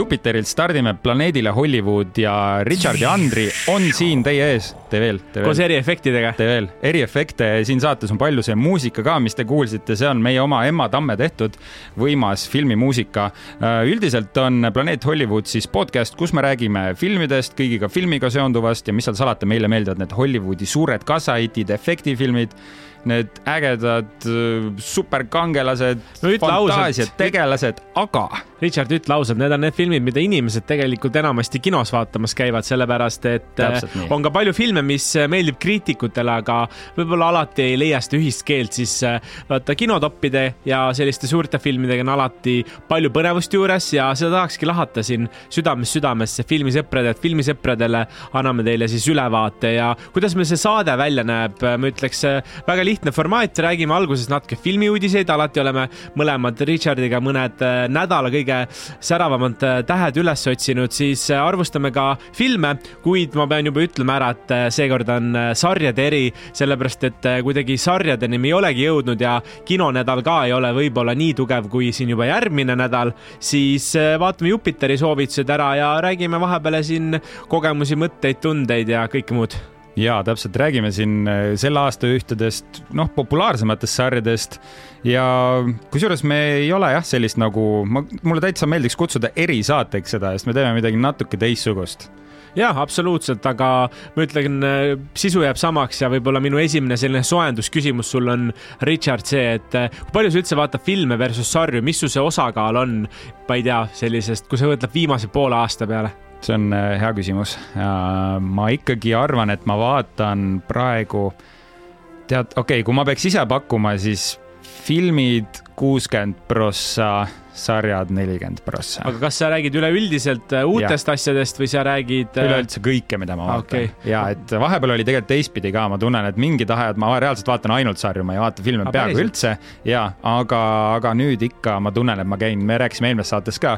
Jupiterilt stardime planeedile Hollywood ja Richard ja Andri on siin teie ees. Te veel, te koos veel, eriefektidega. te veel. eriefekte siin saates on palju, see muusika ka, mis te kuulsite, see on meie oma Emma Tamme tehtud võimas filmimuusika. üldiselt on Planeet Hollywood siis podcast, kus me räägime filmidest, kõigiga filmiga seonduvast ja mis seal salata, meile meeldivad need Hollywoodi suured kassahitid, efektifilmid need ägedad äh, superkangelased No fantaasiad, tegelased, aga Richard, ütle ausalt, need on need filmid, mida inimesed tegelikult enamasti kinos vaatamas käivad, sellepärast et äh, on ka palju filme, mis äh, meeldib kriitikutele, aga võib-olla alati ei leia seda ühist keelt, siis vaata kinotoppide ja selliste suurte filmidega on alati palju põnevust juures ja seda tahakski lahata siin südamest südamesse. Filmisõpradelt, filmisõpradele anname teile siis ülevaate ja kuidas meil see saade välja näeb, ma ütleks väga lihtne formaat, räägime alguses natuke filmiuudiseid, alati oleme mõlemad Richardiga mõned äh, nädala kõige säravamad äh, tähed üles otsinud, siis äh, arvustame ka filme, kuid ma pean juba ütlema ära, et seekord on sarjade eri, sellepärast et kuidagi sarjadeni me ei olegi jõudnud ja kinonädal ka ei ole võib-olla nii tugev kui siin juba järgmine nädal, siis vaatame Jupiteri soovitused ära ja räägime vahepeal siin kogemusi, mõtteid, tundeid ja kõike muud ja täpselt räägime siin äh, selle aasta ühtedest noh, populaarsematest sarjadest ja kusjuures me ei ole jah, sellist nagu ma, mulle täitsa meeldiks kutsuda erisaateks seda, sest me teeme midagi natuke teistsugust. jah, absoluutselt, aga ma ütlen, sisu jääb samaks ja võib-olla minu esimene selline soojendusküsimus sul on, Richard, see, et äh, kui palju sa üldse vaatad filme versus sarju, mis su see osakaal on, ma ei tea, sellisest, kui sa mõtled viimase poole aasta peale? See on äh, hea küsimus. ma ikkagi arvan, et ma vaatan praegu, tead, okei okay,, kui ma peaks ise pakkuma, siis filmid kuuskümmend prossa, sarjad nelikümmend prossa. aga kas sa räägid üleüldiselt äh, uutest ja. asjadest või sa räägid äh, üleüldse kõike, mida ma vaatan okay. ja et vahepeal oli tegelikult teistpidi ka, ma tunnen, et mingid ajad ma reaalselt vaatan ainult sarju, ma ei vaata filme Aga peaaegu üldse ja aga, aga nüüd ikka ma tunnen, et ma käin, me rääkisime eelmises saates ka,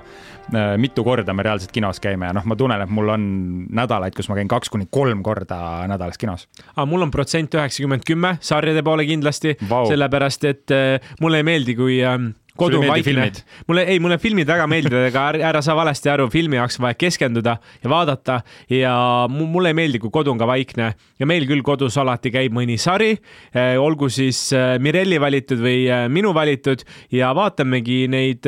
mitu korda me reaalselt kinos käime ja noh, ma tunnen, et mul on nädalaid, kus ma käin kaks kuni kolm korda nädalas kinos. aga mul on protsent üheksakümmend kümme sarjade poole kindlasti Vau. sellepärast et äh, mulle ei meeldi, kui kodu Sulle on ei meeldi vaikne filmid?. mulle, ei, mulle filmid väga meeldivad, aga ära, saa valesti aru, filmi jaoks on vaja keskenduda ja vaadata ja mu- mulle ei meeldi, kui kodu on ka vaikne ja meil küll kodus alati käib mõni sari, olgu siis äh, Mirelli valitud või äh, minu valitud ja vaatamegi neid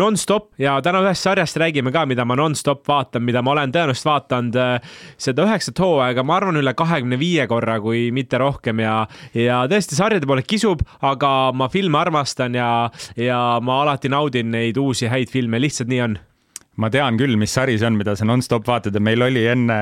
nonstop. Ja täna ühest sarjast räägime ka, mida ma nonstop vaatan, mida ma olen tõenäoliselt vaadanud äh, seda üheksat hooaega, ma arvan, üle kahekümne viie korra, kui mitte rohkem. Ja, ja tõesti sarjade poole kisub, aga ma filme armastan ja, ja ma alati naudin neid uusi häid filme, lihtsalt nii on. Ma tean küll, mis sari see on, mida sa nonstop vaatad ja meil oli enne,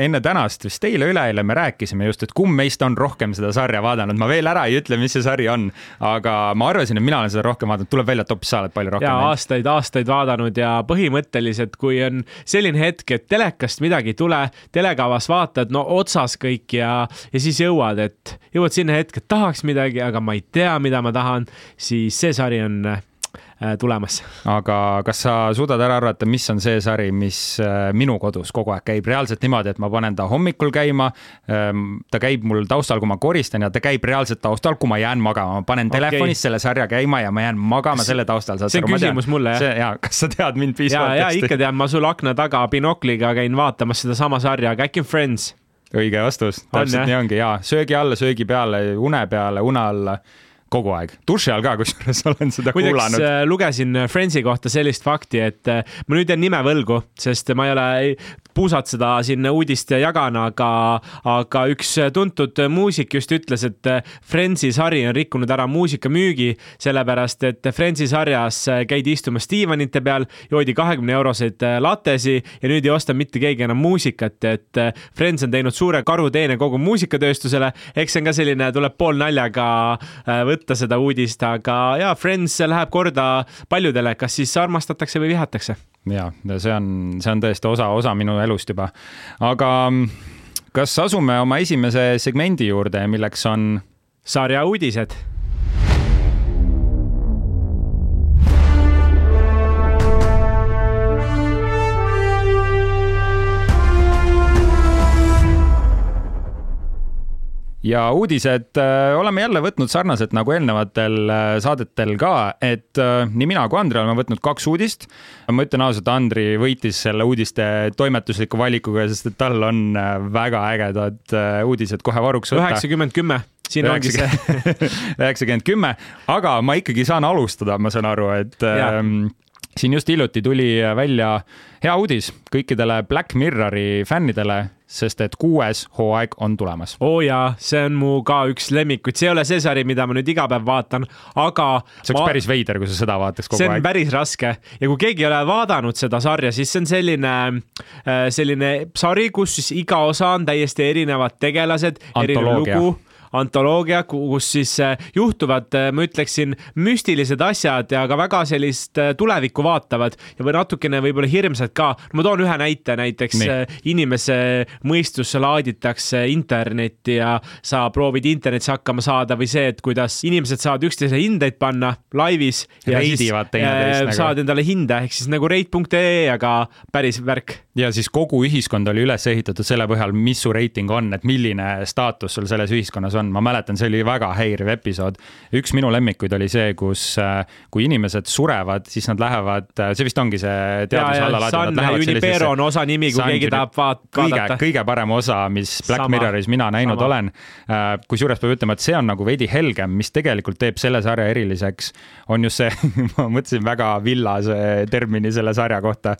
enne tänast vist eile-üleeile me rääkisime just, et kumb meist on rohkem seda sarja vaadanud, ma veel ära ei ütle, mis see sari on, aga ma arvasin, et mina olen seda rohkem vaadanud, tuleb välja, et hoopis sa oled palju rohkem ja näinud. aastaid, aastaid vaadanud ja põhimõtteliselt, kui on selline hetk, et telekast midagi ei tule, telekavas vaatad, no otsas kõik ja, ja siis jõuad, et jõuad sinna hetke, et tahaks midagi, aga ma ei tea, mida ma tahan, siis see sari on tulemas. aga kas sa suudad ära arvata, mis on see sari, mis äh, minu kodus kogu aeg käib reaalselt niimoodi, et ma panen ta hommikul käima. ta käib mul taustal, kui ma koristan ja ta käib reaalselt taustal, kui ma jään magama, ma panen Okei. telefonis selle sarja käima ja ma jään magama selle taustal. see on küsimus mulle, jah? ja kas sa tead mind piisavalt ja ikka tean, ma sul akna taga binokliga käin vaatamas sedasama sarja, aga äkki on Friends? õige vastus, täpselt jah? nii ongi ja söögi alla, söögi peale, une peale, une alla, kogu aeg, duši all ka, kusjuures olen seda muideks kuulanud. äh, lugesin Friendsi kohta sellist fakti, et äh, ma nüüd jään nime võlgu, sest ma ei ole puusalt seda siin uudist jagan, aga, aga üks tuntud muusik just ütles, et Friendsi sari on rikkunud ära muusikamüügi, sellepärast et Friendsi sarjas käidi istumas diivanite peal, joodi kahekümne euroseid latesi ja nüüd ei osta mitte keegi enam muusikat, et Friends on teinud suure karuteene kogu muusikatööstusele. eks see on ka selline, tuleb poolnaljaga äh, võtta seda uudist, aga jaa, Friends läheb korda paljudele, kas siis armastatakse või vihatakse. Ja see on, see on tõesti osa, osa minu elust juba. aga mm, kas asume oma esimese segmendi juurde, milleks on sarja uudised. Ja uudised äh, oleme jälle võtnud sarnaselt nagu eelnevatel äh, saadetel ka, et äh, nii mina kui Andri oleme võtnud kaks uudist. ma ütlen ausalt, Andri võitis selle uudiste toimetusliku valikuga, sest et tal on väga ägedad uudised kohe varuks võtta. üheksakümmend kümme siin ongi see. üheksakümmend kümme, aga ma ikkagi saan alustada, ma saan aru, et ähm, siin just hiljuti tuli välja hea uudis kõikidele Black Mirrori fännidele sest et kuues hooaeg on tulemas. oo oh jaa, see on mu ka üks lemmikuid, see ei ole see sari, mida ma nüüd iga päev vaatan, aga. see oleks ma... päris veider, kui sa seda vaataks kogu aeg. see on aeg. päris raske ja kui keegi ei ole vaadanud seda sarja, siis see on selline, äh, selline sari, kus siis iga osa on täiesti erinevad tegelased, erinev lugu antoloogia, kus siis äh, juhtuvad, äh, ma ütleksin, müstilised asjad ja ka väga sellist äh, tulevikku vaatavad ja või natukene võib-olla hirmsad ka. ma toon ühe näite, näiteks Nii. inimese mõistusse laaditakse internetti ja sa proovid internetis hakkama saada või see, et kuidas inimesed saavad üksteise hindeid panna laivis. reidivad teineteist nagu. saad endale hinde ehk siis nagu rate.ee, aga päris värk. ja siis kogu ühiskond oli üles ehitatud selle põhjal, mis su reiting on, et milline staatus sul selles ühiskonnas on on, ma mäletan, see oli väga häiriv episood. üks minu lemmikuid oli see, kus, äh, kui inimesed surevad, siis nad lähevad, äh, see vist ongi see teaduse allalaadimine. Sanne Junipero on osa nimi, kui keegi tahab vaadata. kõige parem osa, mis Black Sama. Mirroris mina näinud Sama. olen. Äh, kusjuures peab ütlema, et see on nagu veidi helgem, mis tegelikult teeb selle sarja eriliseks, on just see ma mõtlesin väga villase termini selle sarja kohta.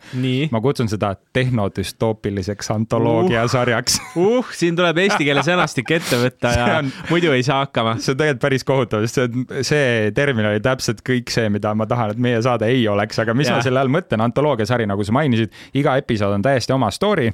ma kutsun seda tehnodüstoopiliseks antoloogiasarjaks uh,. uh, siin tuleb eesti keele sõnastik ette võtta ja muidu ei saa hakkama. see on tegelikult päris kohutav, sest see, see termin oli täpselt kõik see, mida ma tahan, et meie saade ei oleks, aga mis ja. ma selle all mõtlen, antoloogiasari, nagu sa mainisid, iga episood on täiesti oma story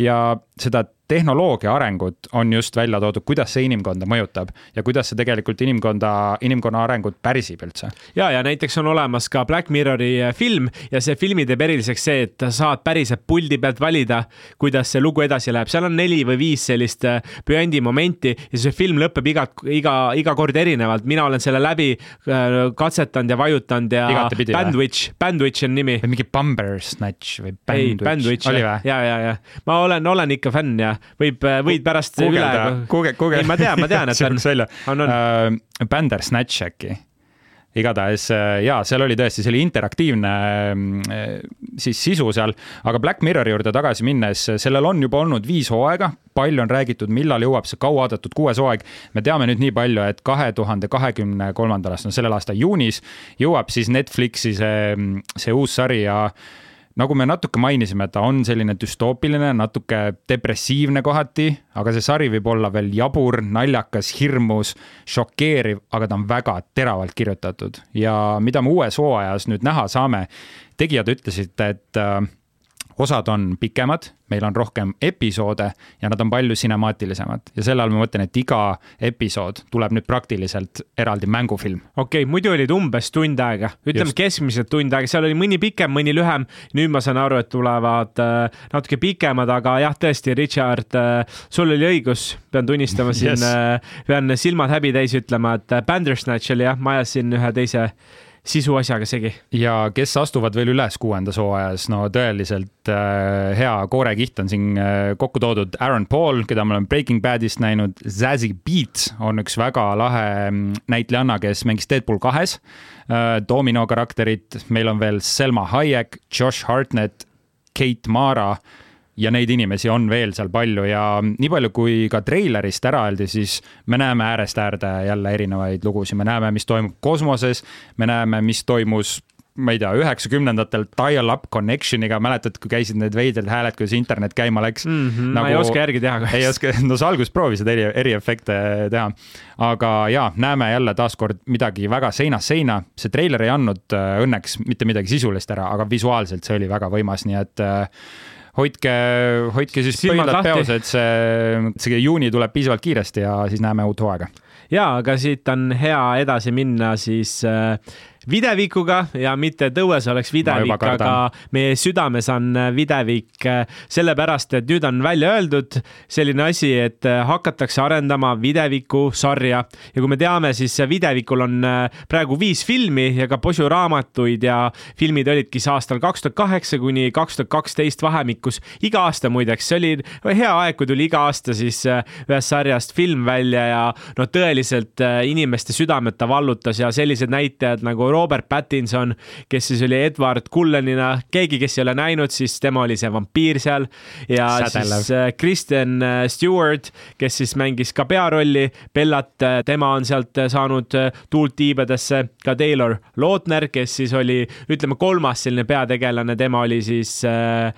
ja seda tehnoloogia arengut on just välja toodud, kuidas see inimkonda mõjutab ja kuidas see tegelikult inimkonda, inimkonna arengut pärsib üldse. ja, ja näiteks on olemas ka Black Mirrori äh, film ja see filmi teeb eriliseks see, et saad päriselt puldi pealt valida, kuidas see lugu edasi läheb, seal on neli või viis sellist püendi äh, momenti ja see film lõpeb iga, iga, iga kord erinevalt, mina olen selle läbi äh, katsetanud ja vajutanud ja Bandwitch, Bandwitch on nimi. või mingi Bumber Snatch või Bandwitch. ei, Bandwitch, ja, ja, ja ma olen, olen ikka fänn ja võib, äh, võid pärast Kugelda, üle. Google, Google. ei, ma tean, ma tean, et on. on, on uh,. Bandersnatch äkki igatahes äh, jaa, seal oli tõesti, see oli interaktiivne siis sisu seal, aga Black Mirrori juurde tagasi minnes, sellel on juba olnud viis hooaega, palju on räägitud, millal jõuab see kauaoodatud kuues hooaeg. me teame nüüd nii palju, et kahe tuhande kahekümne kolmandal aastal, sellel aasta juunis jõuab siis Netflixi see, see uus sari ja nagu me natuke mainisime, ta on selline düstoopiline, natuke depressiivne kohati, aga see sari võib olla veel jabur, naljakas, hirmus, šokeeriv, aga ta on väga teravalt kirjutatud. Ja mida me uues hooajas nüüd näha saame, tegijad ütlesid, et äh, osad on pikemad, meil on rohkem episoode ja nad on palju sinemaatilisemad ja selle all ma mõtlen, et iga episood tuleb nüüd praktiliselt eraldi mängufilm. okei okay,, muidu olid umbes tund aega, ütleme keskmiselt tund aega, seal oli mõni pikem, mõni lühem. nüüd ma saan aru, et tulevad äh, natuke pikemad, aga jah, tõesti, Richard äh,, sul oli õigus, pean tunnistama siin yes., äh, pean silmad häbitäis ütlema, et äh, Bandersnatch oli jah, ma ajasin ühe teise sisuasjaga segi. ja kes astuvad veel üles kuuendas hooajas, no tõeliselt äh, hea koorekiht on siin äh, kokku toodud. Aaron Paul, keda me oleme Breaking Badist näinud, Zazie Beats on üks väga lahe mm, näitlejanna, kes mängis Deadpool kahes äh,. Domino karakterit, meil on veel Selma Hayek, Josh Hartnett, Kate Mara ja neid inimesi on veel seal palju ja nii palju, kui ka treilerist ära öeldi, siis me näeme äärest äärde jälle erinevaid lugusid, me näeme, mis toimub kosmoses, me näeme, mis toimus ma ei tea, üheksakümnendatel dial-up connection'iga, mäletad, kui käisid need veidrad hääled, kuidas internet käima läks mm? -hmm, nagu... ma ei oska järgi teha ei oska, no sa alguses proovisid eri, eriefekte teha. aga jaa, näeme jälle taaskord midagi väga seinast seina. see treiler ei andnud äh, õnneks mitte midagi sisulist ära, aga visuaalselt see oli väga võimas, nii et äh, hoidke, hoidke siis pöidlad peos, et see, see juuni tuleb piisavalt kiiresti ja siis näeme uut hooaega. ja, aga siit on hea edasi minna siis äh, videvikuga ja mitte et õues oleks videvik, aga meie südames on videvik sellepärast, et nüüd on välja öeldud selline asi, et hakatakse arendama videviku sarja. Ja kui me teame, siis videvikul on praegu viis filmi ja ka posu raamatuid ja filmid olidki siis aastal kaks tuhat kaheksa kuni kaks tuhat kaksteist vahemikus. iga aasta muideks, see oli hea aeg, kui tuli iga aasta siis ühest sarjast film välja ja no tõeliselt inimeste südamet ta vallutas ja sellised näitajad nagu Robert Pattinson, kes siis oli Edward Cullenina, keegi, kes ei ole näinud, siis tema oli see vampiir seal ja Sädelev. siis äh, Kristen äh, Stewart, kes siis mängis ka pearolli Bellat, äh, tema on sealt saanud tuult tiibadesse, ka Taylor Lautner, kes siis oli, ütleme, kolmas selline peategelane, tema oli siis äh,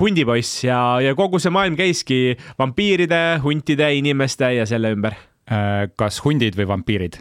hundipoiss ja, ja kogu see maailm käiski vampiiride, huntide, inimeste ja selle ümber. kas hundid või vampiirid?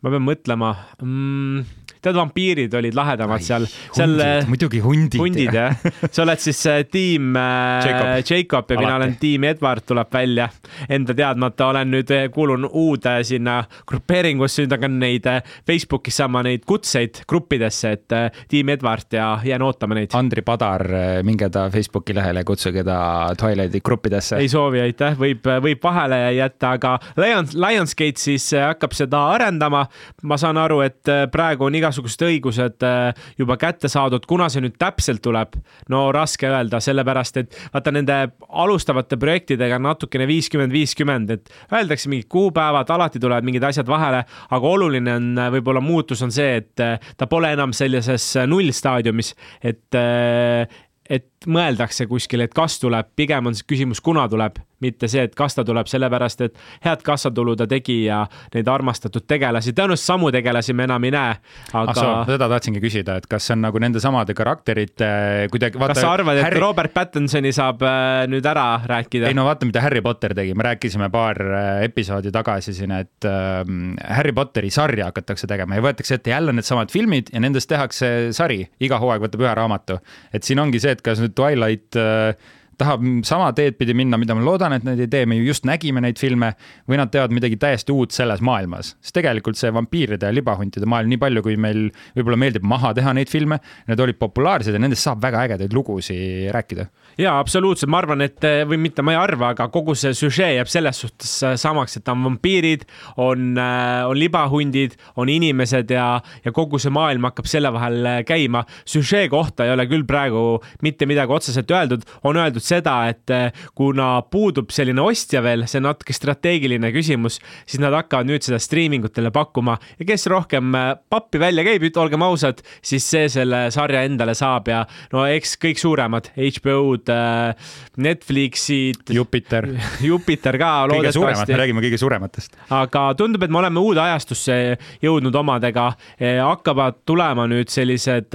Ma pean mõtlema mm, tead, vampiirid olid lahedamad Ai, seal, seal. muidugi hundid. hundid jah, sa oled siis äh, tiim äh, Jacob, Jacob ja Alati. mina olen tiim Edward tuleb välja. Enda teadmata olen nüüd, äh, kuulun uude sinna grupeeringusse, nüüd hakkan neid Facebookis saama neid kutseid gruppidesse, et tiim Edward ja jään ootama neid. Andri Padar, minge ta Facebooki lehele, kutsuge ta Twilighti gruppidesse. ei soovi, aitäh, võib, võib vahele jätta, aga Lions, Lionsgate siis hakkab seda arendama. ma saan aru, et praegu on iga igasugused õigused äh, juba kätte saadud, kuna see nüüd täpselt tuleb, no raske öelda, sellepärast et vaata nende alustavate projektidega on natukene viiskümmend, viiskümmend, et öeldakse mingid kuupäevad, alati tulevad mingid asjad vahele, aga oluline on äh, võib-olla muutus on see, et äh, ta pole enam sellises nullstaadiumis, et et mõeldakse kuskil, et kas tuleb, pigem on see küsimus, kuna tuleb mitte see, et kas ta tuleb, sellepärast et head kassatulu ta tegi ja neid armastatud tegelasi, tõenäoliselt samu tegelasi me enam ei näe, aga ah,. seda tahtsingi küsida, et kas see on nagu nende samade karakterite kuidagi. kas sa arvad, Harry... et Robert Pattinsoni saab äh, nüüd ära rääkida? ei no vaata, mida Harry Potter tegi, me rääkisime paar äh, episoodi tagasi siin, et äh, Harry Potteri sarja hakatakse tegema ja võetakse ette jälle needsamad filmid ja nendest tehakse sari, iga hooaeg võtab ühe raamatu. et siin ongi see, et kas nüüd Twilight äh, tahab sama teed pidi minna, mida ma loodan, et nad ei tee, me ju just nägime neid filme, või nad teevad midagi täiesti uut selles maailmas. sest tegelikult see vampiiride ja libahuntide maailm, nii palju, kui meil võib-olla meeldib maha teha neid filme, need olid populaarsed ja nendest saab väga ägedaid lugusid rääkida. jaa, absoluutselt, ma arvan, et või mitte ma ei arva, aga kogu see süžee jääb selles suhtes äh, samaks, et on vampiirid, on, äh, on libahundid, on inimesed ja, ja kogu see maailm hakkab selle vahel käima. süžee kohta ei ole küll praegu mitte midagi otseselt öeldud, on öeldud seda, et eh, kuna puudub selline ostja veel, see on natuke strateegiline küsimus, siis nad hakkavad nüüd seda striimingutele pakkuma ja kes rohkem eh, pappi välja käib, olgem ausad, siis see selle sarja endale saab ja no eks kõik suuremad HBO-d, eh, Netflixid. Jupiter. Jupiter ka suuremad, me räägime kõige suurematest. aga tundub, et me oleme uude ajastusse jõudnud omadega, hakkavad tulema nüüd sellised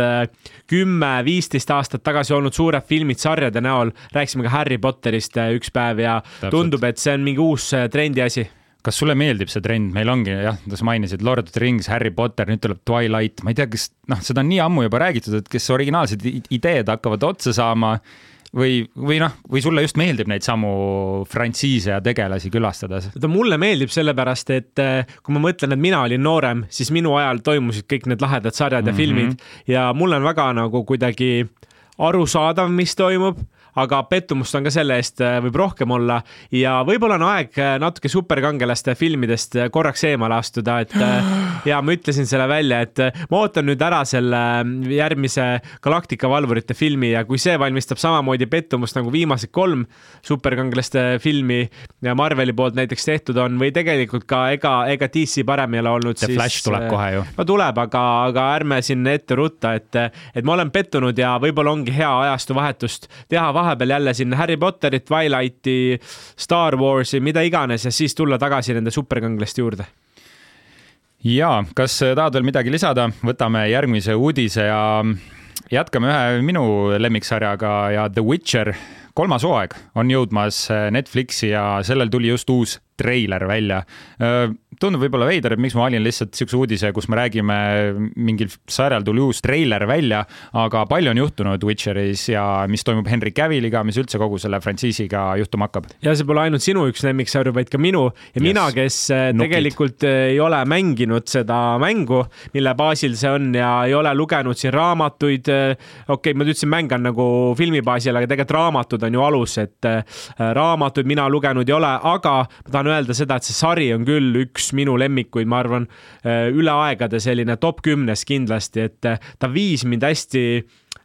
kümme, viisteist aastat tagasi olnud suured filmid sarjade näol, rääkisime ka Harry Potterist äh, üks päev ja Täpselt. tundub, et see on mingi uus äh, trendi asi kas sulle meeldib see trend, meil ongi jah, sa mainisid Lord of the Rings, Harry Potter, nüüd tuleb Twilight, ma ei tea, kas noh, seda on nii ammu juba räägitud, et kes originaalsed ideed hakkavad otsa saama või, või noh, või sulle just meeldib neid samu frantsiise ja tegelasi külastada? vaata, mulle meeldib sellepärast, et äh, kui ma mõtlen, et mina olin noorem, siis minu ajal toimusid kõik need lahedad sarjad ja mm -hmm. filmid ja mul on väga nagu kuidagi arusaadav, mis toimub aga pettumust on ka selle eest äh, võib rohkem olla ja võib-olla on aeg äh, natuke superkangelaste filmidest äh, korraks eemale astuda, et ja ma ütlesin selle välja, et ma ootan nüüd ära selle järgmise Galaktika valvurite filmi ja kui see valmistab samamoodi pettumust nagu viimased kolm superkangelaste filmi Marveli poolt näiteks tehtud on või tegelikult ka ega, ega DC parem ei ole olnud. see siis, Flash tuleb kohe ju. no tuleb, aga, aga ärme siin ette rutta, et, et ma olen pettunud ja võib-olla ongi hea ajastu vahetust teha vahel vahepeal jälle sinna Harry Potterit, Twilighti, Star Warsi, mida iganes ja siis tulla tagasi nende superkanglaste juurde. Ja kas tahad veel midagi lisada, võtame järgmise uudise ja jätkame ühe minu lemmiksarjaga ja The Witcher kolmas hooaeg on jõudmas Netflixi ja sellel tuli just uus treiler välja. tundub võib-olla veider, et miks ma valin lihtsalt siukse uudise, kus me räägime, mingil sarjal tuli uus treiler välja, aga palju on juhtunud Witcheris ja mis toimub Henry Cavilliga, mis üldse kogu selle frantsiisiga juhtuma hakkab. ja see pole ainult sinu üks lemmiksarju, vaid ka minu ja yes. mina, kes äh, Nukid. tegelikult äh, ei ole mänginud seda mängu, mille baasil see on ja ei ole lugenud siin raamatuid. Äh, okei okay,, ma ütlesin, mäng on nagu filmi baasil, aga tegelikult raamatud on ju alus, et raamatuid mina lugenud ei ole, aga ma tahan öelda seda, et see sari on küll üks minu lemmikuid, ma arvan, üle aegade selline top kümnes kindlasti, et ta viis mind hästi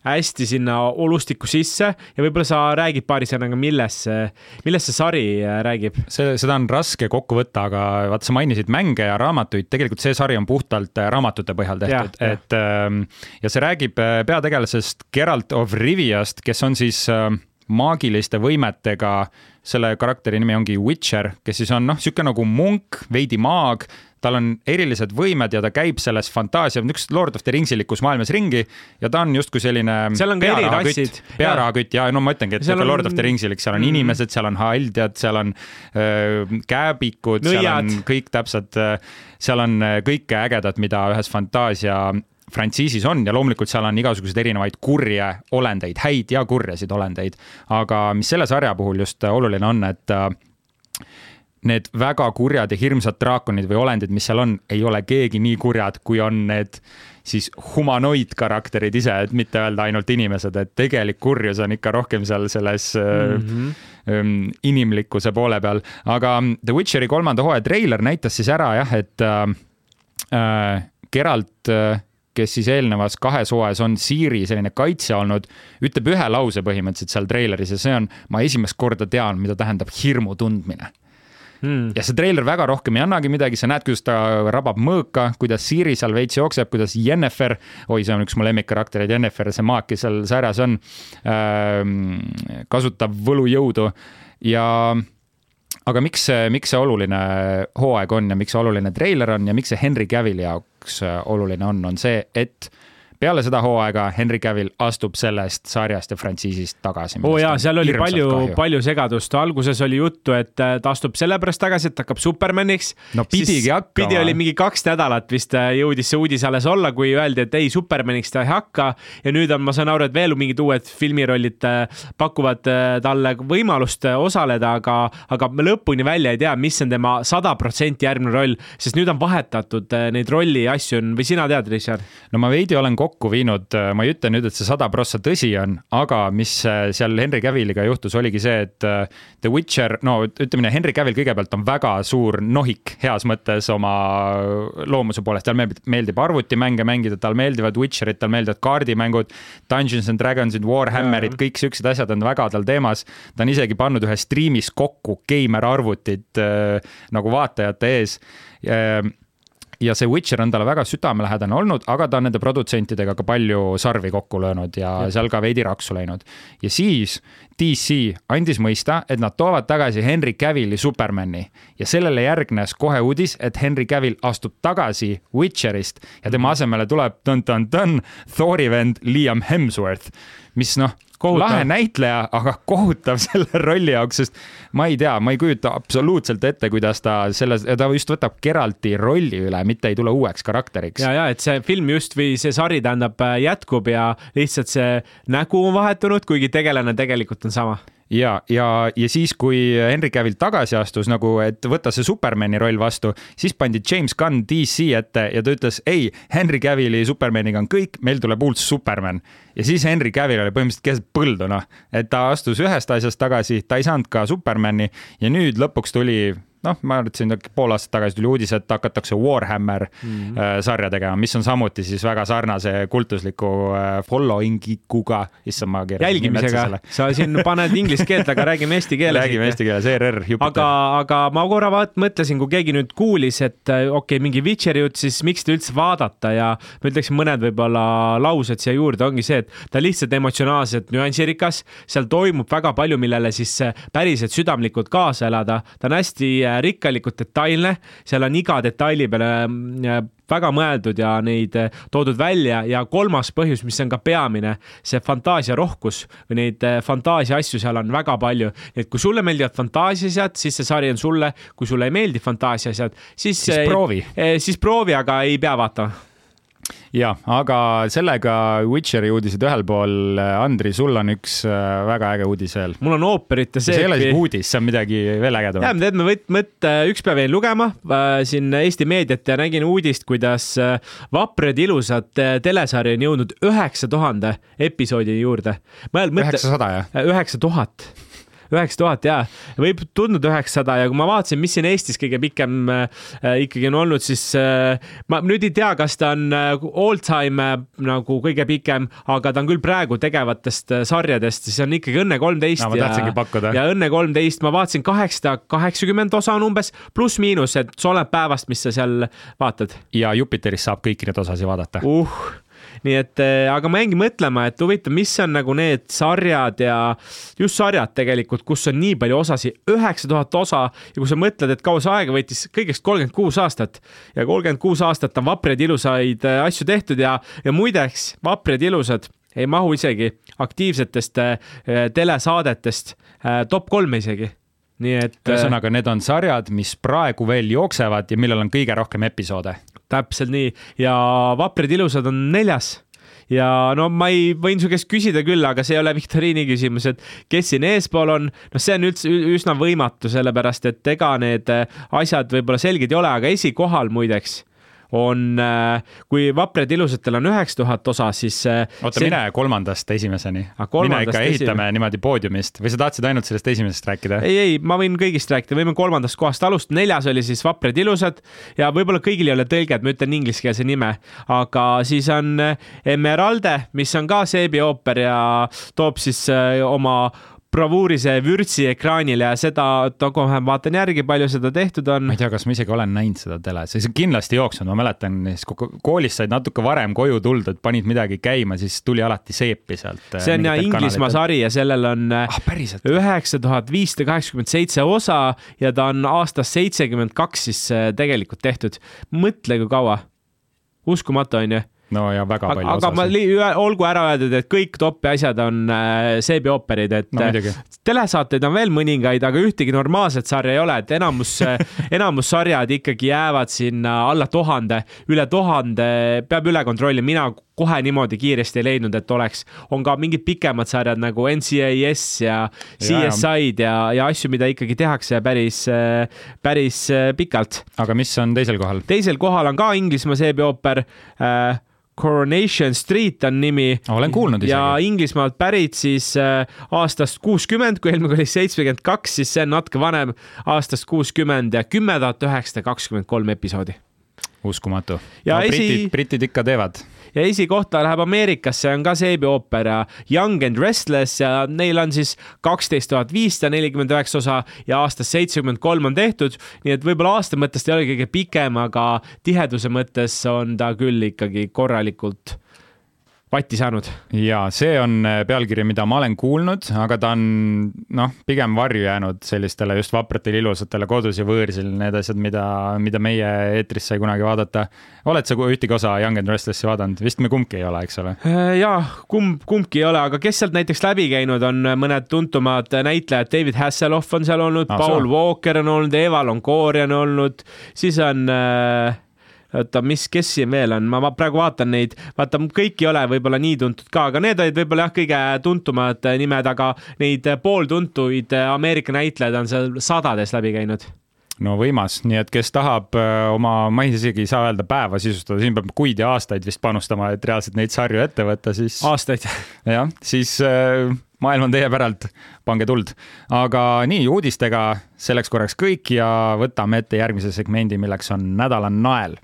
hästi sinna olustikku sisse ja võib-olla sa räägid paari sõnaga, millest see, millest see sari äh, räägib? see, seda on raske kokku võtta, aga vaata, sa mainisid mänge ja raamatuid, tegelikult see sari on puhtalt äh, raamatute põhjal tehtud, et ähm, ja see räägib äh, peategelasest Geralt of Riviast, kes on siis maagiliste võimetega, selle karakteri nimi ongi Witcher, kes siis on noh, niisugune nagu munk, veidi maag tal on erilised võimed ja ta käib selles fantaasia, niisugust Lord of the Ringsilikus maailmas ringi ja ta on justkui selline seal on ka eri rassid. pearahakütt ja no ma ütlengi, et seal on Lord of the Ringsilik, seal on mm. inimesed, seal on haldjad, seal on öö, kääbikud, seal on kõik täpselt, seal on kõike ägedat, mida ühes fantaasia frantsiisis on ja loomulikult seal on igasuguseid erinevaid kurje olendeid, häid ja kurjasid olendeid. aga mis selle sarja puhul just oluline on, et need väga kurjad ja hirmsad draakonid või olendid, mis seal on, ei ole keegi nii kurjad, kui on need siis humanoidkarakterid ise, et mitte öelda ainult inimesed, et tegelik kurjus on ikka rohkem seal selles mm -hmm. inimlikkuse poole peal. aga The Witcheri kolmanda hooaja treiler näitas siis ära jah, et äh, äh Geralt äh, kes siis eelnevas kahes hooajas on Siiri selline kaitsja olnud, ütleb ühe lause põhimõtteliselt seal treileris ja see on, ma esimest korda tean, mida tähendab hirmu tundmine. Hmm.. ja see treiler väga rohkem ei annagi midagi, sa näed, kuidas ta rabab mõõka, kuidas Siiri seal veits jookseb, kuidas Jennifer, oi, see on üks mu lemmikkaraktereid, Jennifer, see maak, kes seal sarjas on äh,, kasutab võlujõudu ja aga miks miks see oluline hooaeg on ja miks see oluline treiler on ja miks see Henry Cavilli jaoks oluline on, on see, et peale seda hooaega Henry Cavill astub sellest sarjast ja frantsiisist tagasi. oo oh jaa, seal oli palju, palju segadust, alguses oli juttu, et äh, ta astub sellepärast tagasi, et hakkab Supermaniks. no pidigi hakkama. pidi oli mingi kaks nädalat vist äh, jõudis see uudis alles olla, kui öeldi, et ei, Supermaniks ta ei hakka. ja nüüd on, ma saan aru, et veel mingid uued filmirollid äh, pakuvad talle võimalust osaleda, aga, aga lõpuni välja ei tea, mis on tema sada protsenti järgmine roll, sest nüüd on vahetatud neid rolli asju või sina tead, Richard? no ma veidi olen kokku kokku viinud, äh, ma ei ütle nüüd, et see sada prossa tõsi on, aga mis äh, seal Henry Cavilliga juhtus, oligi see, et äh, The Witcher, no ütleme Henry Cavill kõigepealt on väga suur nohik heas mõttes oma loomuse poolest, tal meeldib, arvutimänge mängida, tal meeldivad Witcherid, tal meeldivad kaardimängud, Dungeons and Dragonsid, Warhammerid, kõik siuksed asjad on väga tal teemas. ta on isegi pannud ühe striimis kokku geimer arvutid nagu vaatajate ees ja see Witcher on talle väga südamelähedane olnud, aga ta on nende produtsentidega ka palju sarvi kokku löönud ja, ja. seal ka veidi raksu läinud. ja siis DC andis mõista, et nad toovad tagasi Henry Cavilli Supermani ja sellele järgnes kohe uudis, et Henry Cavill astub tagasi Witcherist ja tema mhm. asemele tuleb tõn-tõn-tõn Thori vend Liam Hemsworth, mis noh kohutav. lahe näitleja, aga kohutav selle rolli jaoks, sest ma ei tea, ma ei kujuta absoluutselt ette, kuidas ta selles, ta just võtab Geralti rolli üle, mitte ei tule uueks karakteriks. ja, ja et see film just või see sari tähendab jätkub ja lihtsalt see nägu on vahetunud, kuigi tegelane tegelikult on sama ja, ja, ja siis, kui Henry Cavill tagasi astus nagu, et võtta see Supermani roll vastu, siis pandi James Gunn DC ette ja ta ütles ei, Henry Cavilli Supermaniga on kõik, meil tuleb uus Superman. ja siis Henry Cavill oli põhimõtteliselt keset põldu, noh, et ta astus ühest asjast tagasi, ta ei saanud ka Supermani ja nüüd lõpuks tuli noh, ma arvasin, pool aastat tagasi tuli uudis, et hakatakse Warhammer mm -hmm. sarja tegema, mis on samuti siis väga sarnase kultusliku äh, following iguga, issand ma keeran. jälgimisega, sa siin paned inglise keelt, aga räägime eesti keeles. räägime eesti keeles, ERR, aga, aga ma korra vaat-, mõtlesin, kui keegi nüüd kuulis, et äh, okei okay,, mingi Witcheri jutt, siis miks te üldse vaadata ja ma ütleksin mõned võib-olla laused siia juurde, ongi see, et ta lihtsalt emotsionaalselt nüansirikas, seal toimub väga palju, millele siis päriselt südamlikult kaasa elada, ta on hästi rikkalikult detailne, seal on iga detaili peale mm, väga mõeldud ja neid äh, toodud välja ja kolmas põhjus, mis on ka peamine, see fantaasiarohkus või neid äh, fantaasia asju seal on väga palju. et kui sulle meeldivad fantaasiaasjad, siis see sari on sulle, kui sulle ei meeldi fantaasiaasjad, siis. siis proovi. siis proovi, aga ei pea vaatama ja, aga sellega Witcheri uudised ühel pool. Andri, sul on üks äh, väga äge uudis veel. mul on ooperite seepi. see ei ole isegi uudis, see on midagi veel ägedamat. jah, tead, ma võt-, mõt-, üks päev jäin lugema äh, siin Eesti meediat ja nägin uudist, kuidas äh, Vaprad ilusad äh, telesari on jõudnud üheksa tuhande episoodi juurde. üheksasada, jah? üheksa tuhat üheksa tuhat jaa, võib tunduda üheksasada ja kui ma vaatasin, mis siin Eestis kõige pikem äh, ikkagi on olnud, siis äh, ma nüüd ei tea, kas ta on äh, all time nagu kõige pikem, aga ta on küll praegu tegevatest sarjadest, siis on ikkagi Õnne kolmteist no, ja, ja Õnne kolmteist, ma vaatasin kaheksasada kaheksakümmend osa on umbes, pluss-miinus, et see oleneb päevast, mis sa seal vaatad. ja Jupiteris saab kõiki neid osasid vaadata. Uh nii et, eh, aga ma jäingi mõtlema, et huvitav, mis on nagu need sarjad ja just sarjad tegelikult, kus on nii palju osasid, üheksa tuhat osa ja kui sa mõtled, et kaua see aega võttis, kõigest kolmkümmend kuus aastat. Ja kolmkümmend kuus aastat on vapraid ilusaid eh, asju tehtud ja, ja muideks vaprad ilusad ei mahu isegi aktiivsetest äh, telesaadetest top kolme isegi. Nii et. ühesõnaga, need on sarjad, mis praegu veel jooksevad ja millel on kõige rohkem episoode täpselt nii. Ja Vaprid ilusad on neljas. Ja no ma ei, võin su käest küsida küll, aga see ei ole viktoriini küsimus, et kes siin eespool on, noh, see on üldse üsna võimatu, sellepärast et ega need asjad võib-olla selged ei ole, aga esikohal muideks on, äh, kui Vaprad ilusatel on üheksa tuhat osa, siis. Äh, oota see..., mine kolmandast esimeseni. Ah, mine ikka ehitame esimene. niimoodi poodiumist või sa tahtsid ainult sellest esimesest rääkida? ei, ei, ma võin kõigist rääkida, võime kolmandast kohast alustada, neljas oli siis Vaprad ilusad ja võib-olla kõigil ei ole tõlget, ma ütlen ingliskeelse nime, aga siis on äh, Emeralde, mis on ka seebiooper ja toob siis oma bravuurise vürtsi ekraanile ja seda, kohe vaatan järgi, palju seda tehtud on. ma ei tea, kas ma isegi olen näinud seda teles, see on kindlasti jooksnud, ma mäletan, siis kui koolist said natuke varem koju tuldud, panid midagi käima, siis tuli alati seepi sealt. Äh, see on ja Inglismaa sari ja sellel on üheksa tuhat viissada kaheksakümmend seitse osa ja ta on aastast seitsekümmend kaks siis äh, tegelikult tehtud. mõtle, kui kaua. uskumatu, onju no ja väga palju aga, aga ma olgu ära öeldud, et kõik topi asjad on äh, seebiooperid, et no, telesaateid on veel mõningaid, aga ühtegi normaalset sarja ei ole, et enamus enamus sarjad ikkagi jäävad sinna alla tuhande, üle tuhande peab üle kontrollima, mina kohe niimoodi kiiresti ei leidnud, et oleks, on ka mingid pikemad sarjad nagu NCIS ja CSI-d ja, ja, ja asju, mida ikkagi tehakse päris, päris pikalt. aga mis on teisel kohal? teisel kohal on ka Inglismaa seebiooper äh, Coronation Street on nimi. olen kuulnud isegi. ja Inglismaalt pärit siis äh, aastast kuuskümmend, kui eelmine oli seitsmekümmend kaks, siis see on natuke vanem, aastast kuuskümmend ja kümme tuhat üheksasada kakskümmend kolm episoodi. uskumatu. No, esi... britid, britid ikka teevad ja esikohta läheb Ameerikasse, on ka seebiooper Young and Restless ja neil on siis kaksteist tuhat viissada nelikümmend üheksa osa ja aastast seitsekümmend kolm on tehtud. nii et võib-olla aasta mõttes ta ei ole kõige pikem, aga tiheduse mõttes on ta küll ikkagi korralikult vatti saanud. ja see on äh, pealkiri, mida ma olen kuulnud, aga ta on noh, pigem varju jäänud sellistele just vapratele ilusatele kodus ja võõrsil, need asjad, mida, mida meie eetris sai kunagi vaadata. oled sa ühtegi osa Young and Restlessi vaadanud? vist me kumbki ei ole, eks ole? Äh, ja kumb, kumbki ei ole, aga kes sealt näiteks läbi käinud on mõned tuntumad näitlejad, David Hasselhoff on seal olnud ah,, Paul so. Walker on olnud, Eva Longoria on olnud, siis on äh, oota, mis, kes siin veel on, ma praegu vaatan neid, vaata kõik ei ole võib-olla nii tuntud ka, aga need olid võib-olla jah, kõige tuntumad nimed, aga neid pooltuntuid Ameerika näitlejaid on seal sadades läbi käinud no võimas, nii et kes tahab äh, oma, ma isegi ei saa öelda päeva sisustada, siin peab kuid ja aastaid vist panustama, et reaalselt neid sarju ette võtta, siis. aastaid. jah, siis äh, maailm on teie päralt, pange tuld. aga nii, uudistega selleks korraks kõik ja võtame ette järgmise segmendi, milleks on nädala nael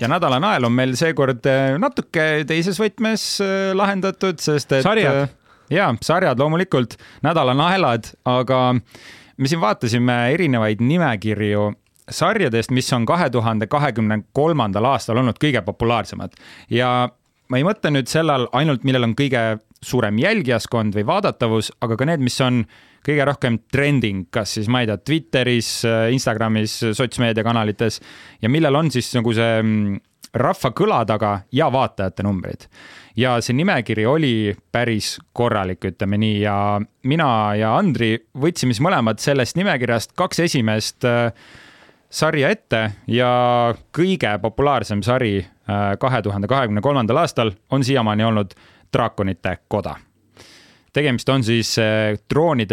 ja nädala nael on meil seekord äh, natuke teises võtmes äh, lahendatud, sest et. sarjad. Äh, ja, sarjad loomulikult, nädala naelad, aga me siin vaatasime erinevaid nimekirju sarjadest, mis on kahe tuhande kahekümne kolmandal aastal olnud kõige populaarsemad ja ma ei mõtle nüüd sellel ainult, millel on kõige suurem jälgijaskond või vaadatavus, aga ka need, mis on kõige rohkem trending, kas siis ma ei tea, Twitteris, Instagramis, sotsmeediakanalites ja millel on siis nagu see mm, rahva kõla taga ja vaatajate numbrid. ja see nimekiri oli päris korralik, ütleme nii, ja mina ja Andri võtsime siis mõlemad sellest nimekirjast kaks esimest äh, sarja ette ja kõige populaarsem sari äh, kahe tuhande kahekümne kolmandal aastal on siiamaani olnud Draakonite koda tegemist on siis äh,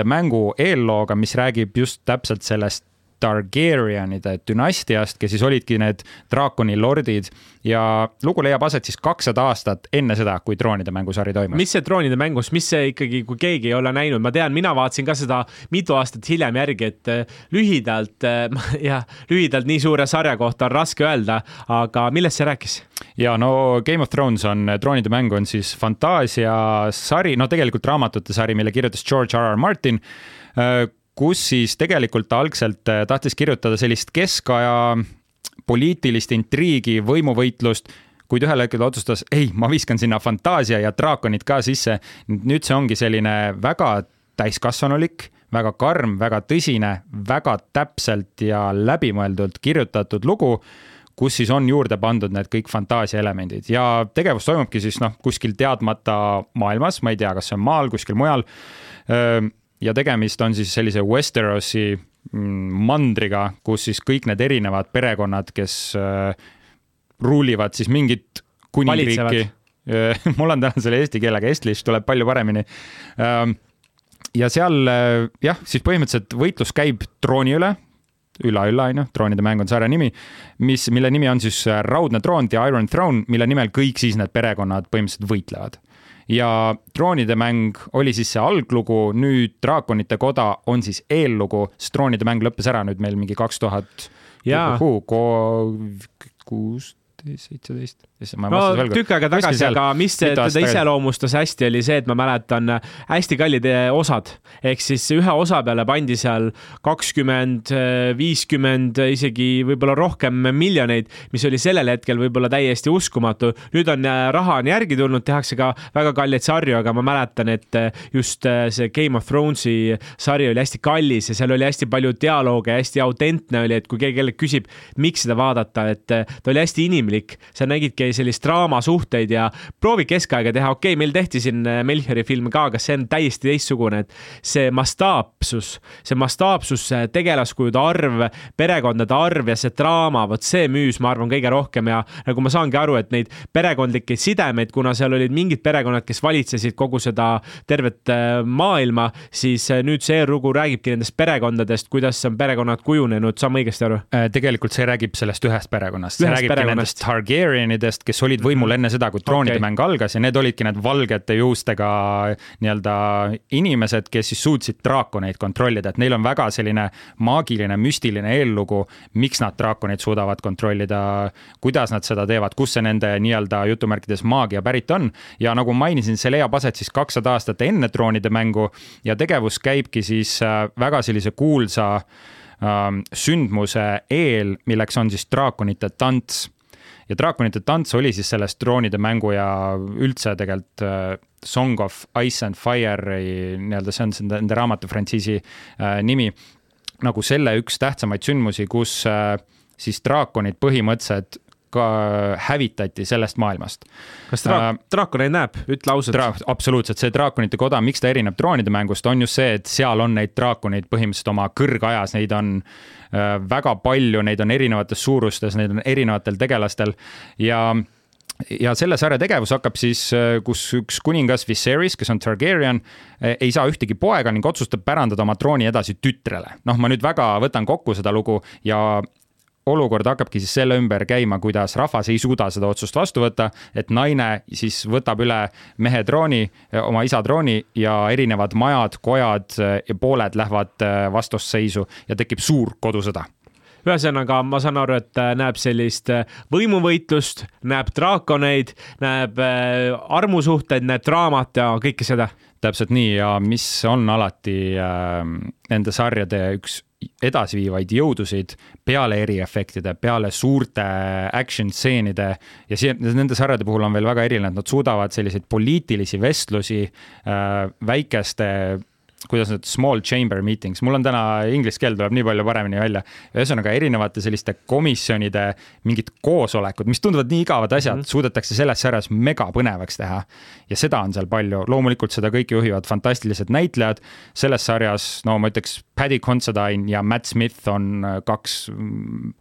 mängu eellooga, mis räägib just täpselt sellest Targaryenide dünastiast, kes siis olidki need draakoni lordid ja lugu leiab aset siis kakssada aastat enne seda, kui troonide mängusari toimus. mis see troonide mängus, mis see ikkagi, kui keegi ei ole näinud, ma tean, mina vaatasin ka seda mitu aastat hiljem järgi, et äh, lühidalt äh, jah, lühidalt nii suure sarja kohta on raske öelda, aga millest see rääkis? ja no Game of Thrones on, troonide mäng on siis fantaasiasari, no tegelikult raamatute sari, mille kirjutas George R R Martin kus siis tegelikult ta algselt äh, tahtis kirjutada sellist keskaja poliitilist intriigi, võimuvõitlust, kuid ühel hetkel otsustas, ei, ma viskan sinna fantaasia ja draakonid ka sisse. nüüd see ongi selline väga täiskasvanulik, väga karm, väga tõsine, väga täpselt ja läbimõeldult kirjutatud lugu kus siis on juurde pandud need kõik fantaasia elemendid ja tegevus toimubki siis noh, kuskil teadmata maailmas, ma ei tea, kas see on maal, kuskil mujal ja tegemist on siis sellise Westerosi mm, mandriga, kus siis kõik need erinevad perekonnad, kes äh, ruulivad siis mingit kuningriiki. mul on täna selle eesti keelega, Estlish tuleb palju paremini ähm,. ja seal äh, jah, siis põhimõtteliselt võitlus käib trooni üle ülla-ülla, on ju, troonide mäng on sarja nimi, mis, mille nimi on siis äh, Raudne troon, The Iron Throne, mille nimel kõik siis need perekonnad põhimõtteliselt võitlevad ja troonide mäng oli siis see alglugu, nüüd Draakonite koda on siis eellugu, sest troonide mäng lõppes ära nüüd meil mingi kaks tuhat kuus, seitseteist. No tükk aega tagasi, aga mis teda iseloomustas hästi, oli see, et ma mäletan hästi kallid eh, osad. ehk siis ühe osa peale pandi seal kakskümmend, viiskümmend, isegi võib-olla rohkem miljoneid, mis oli sellel hetkel võib-olla täiesti uskumatu. nüüd on raha on järgi tulnud, tehakse ka väga kalleid sarju, aga ma mäletan, et just see Game of Thronesi sari oli hästi kallis ja seal oli hästi palju dialoog ja hästi autentne oli, et kui keegi kellelgi küsib, miks seda vaadata, et ta oli hästi inimlik inimlik, sa nägidki sellist draamasuhteid ja proovi keskaega teha, okei okay,, meil tehti siin äh, Melchiori film ka, aga see on täiesti teistsugune, et see mastaapsus, see mastaapsus, tegelaskujude arv, perekondade arv ja see draama, vot see müüs, ma arvan, kõige rohkem. Ja nagu ma saangi aru, et neid perekondlikke sidemeid, kuna seal olid mingid perekonnad, kes valitsesid kogu seda tervet äh, maailma, siis äh, nüüd see lugu räägibki nendest perekondadest, kuidas on perekonnad kujunenud, saan ma õigesti aru? tegelikult see räägib sellest ühest perekonnast, see räägibki nendest nendest Targaryenidest, kes olid võimul enne seda, kui troonide okay. mäng algas ja need olidki need valgete juustega nii-öelda inimesed, kes siis suutsid draakoneid kontrollida, et neil on väga selline maagiline, müstiline eellugu, miks nad draakoneid suudavad kontrollida, kuidas nad seda teevad, kust see nende nii-öelda jutumärkides maagia pärit on. ja nagu mainisin, see leiab aset siis kakssada aastat enne troonide mängu ja tegevus käibki siis äh, väga sellise kuulsa ähm, sündmuse eel, milleks on siis draakonite tants ja draakonite tants oli siis sellest droonide mängu ja üldse tegelikult äh, Song of Ice and Fire'i nii-öelda, see on nende raamatu frantsiisi äh, nimi, nagu selle üks tähtsamaid sündmusi, kus äh, siis draakonid põhimõtteliselt hävitati sellest maailmast. kas draak- äh,, draakoneid näeb, ütle ausalt dra. absoluutselt, see draakonite koda, miks ta erineb troonide mängust, on just see, et seal on neid draakoneid põhimõtteliselt oma kõrgajas, neid on äh, väga palju, neid on erinevates suurustes, neid on erinevatel tegelastel ja ja selle sarja tegevus hakkab siis, äh, kus üks kuningas Viserys, kes on Targaryen, äh, ei saa ühtegi poega ning otsustab pärandada oma trooni edasi tütrele. noh, ma nüüd väga võtan kokku seda lugu ja olukord hakkabki siis selle ümber käima, kuidas rahvas ei suuda seda otsust vastu võtta, et naine siis võtab üle mehe trooni, oma isa trooni ja erinevad majad, kojad ja pooled lähevad vastusseisu ja tekib suur kodusõda. Ühesõnaga, ma saan aru, et näeb sellist võimuvõitlust, näeb draakoneid, näeb armusuhteid, näeb draamat ja kõike seda täpselt nii. Ja mis on alati äh, nende sarjade üks edasiviivaid jõudusid peale eriefektide, peale suurte action stseenide ja siin nende sarjade puhul on veel väga eriline, et nad suudavad selliseid poliitilisi vestlusi äh, väikeste kuidas need small chamber meetings, mul on täna inglise keel tuleb nii palju paremini välja. ühesõnaga erinevate selliste komisjonide mingid koosolekud, mis tunduvad nii igavad asjad mm, -hmm. suudetakse selles sarjas megapõnevaks teha. ja seda on seal palju, loomulikult seda kõike juhivad fantastilised näitlejad. selles sarjas, no ma ütleks, Paddy Considine ja Matt Smith on kaks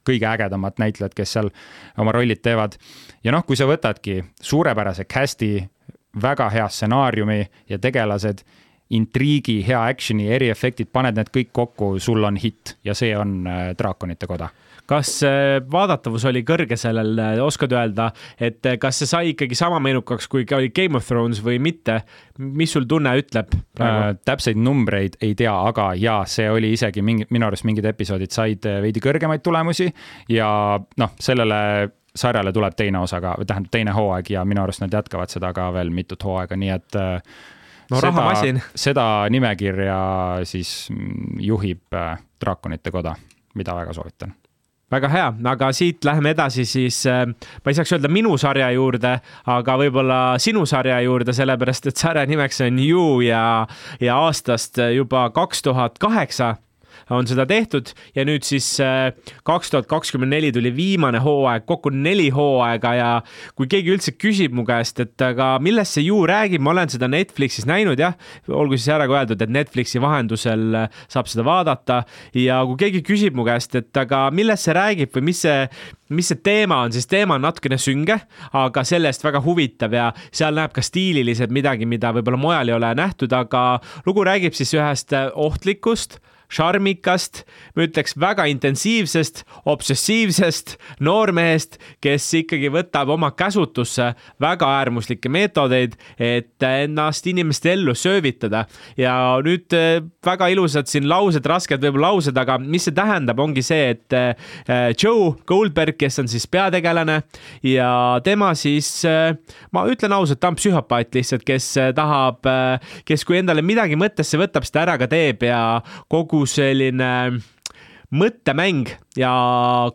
kõige ägedamat näitlejat, kes seal oma rollid teevad. ja noh, kui sa võtadki suurepärase cast'i, väga hea stsenaariumi ja tegelased intriigi, hea action'i, eriefektid, paned need kõik kokku, sul on hitt ja see on äh, Draakonite koda kas äh, vaadatavus oli kõrge sellel, äh, oskad öelda, et kas see sai ikkagi sama meenukaks, kui oli Game of Thrones või mitte? mis sul tunne ütleb äh,? täpseid numbreid ei tea, aga jaa, see oli isegi mingi, minu arust mingid episoodid said veidi kõrgemaid tulemusi ja noh, sellele sarjale tuleb teine osa ka, tähendab teine hooaeg ja minu arust nad jätkavad seda ka veel mitut hooaega, nii et no rahamasin. seda nimekirja siis juhib äh, Draakonite Koda, mida väga soovitan väga hea, aga siit läheme edasi siis, äh, ma ei saaks öelda minu sarja juurde, aga võib-olla sinu sarja juurde, sellepärast et sarja nimeks on You ja, ja aastast juba kaks tuhat kaheksa on seda tehtud. Ja nüüd siis äh, kaks tuhat kakskümmend neli tuli viimane hooaeg, kokku neli hooaega ja kui keegi üldse küsib mu käest, et aga millest see ju räägib, ma olen seda Netflixis näinud jah, olgu siis ära ka öeldud, et Netflixi vahendusel äh, saab seda vaadata. Ja kui keegi küsib mu käest, et aga millest see räägib või mis see, mis see teema on, siis teema on natukene sünge, aga selle-eest väga huvitav ja seal näeb ka stiililiselt midagi, mida võib-olla mujal ei ole nähtud, aga lugu räägib siis ühest äh, ohtlikust šarmikast, ma ütleks väga intensiivsest, obsessiivsest noormehest, kes ikkagi võtab oma käsutusse väga äärmuslikke meetodeid, et ennast inimeste ellu söövitada. ja nüüd eh, väga ilusad siin laused, rasked võib-olla laused, aga mis see tähendab, ongi see, et eh, Joe Goldberg, kes on siis peategelane ja tema siis, eh, ma ütlen ausalt, ta on psühhopaat lihtsalt, kes tahab, kes kui endale midagi mõttesse võtab, ta ära ka teeb ja kogu kogu selline mõttemäng. Ja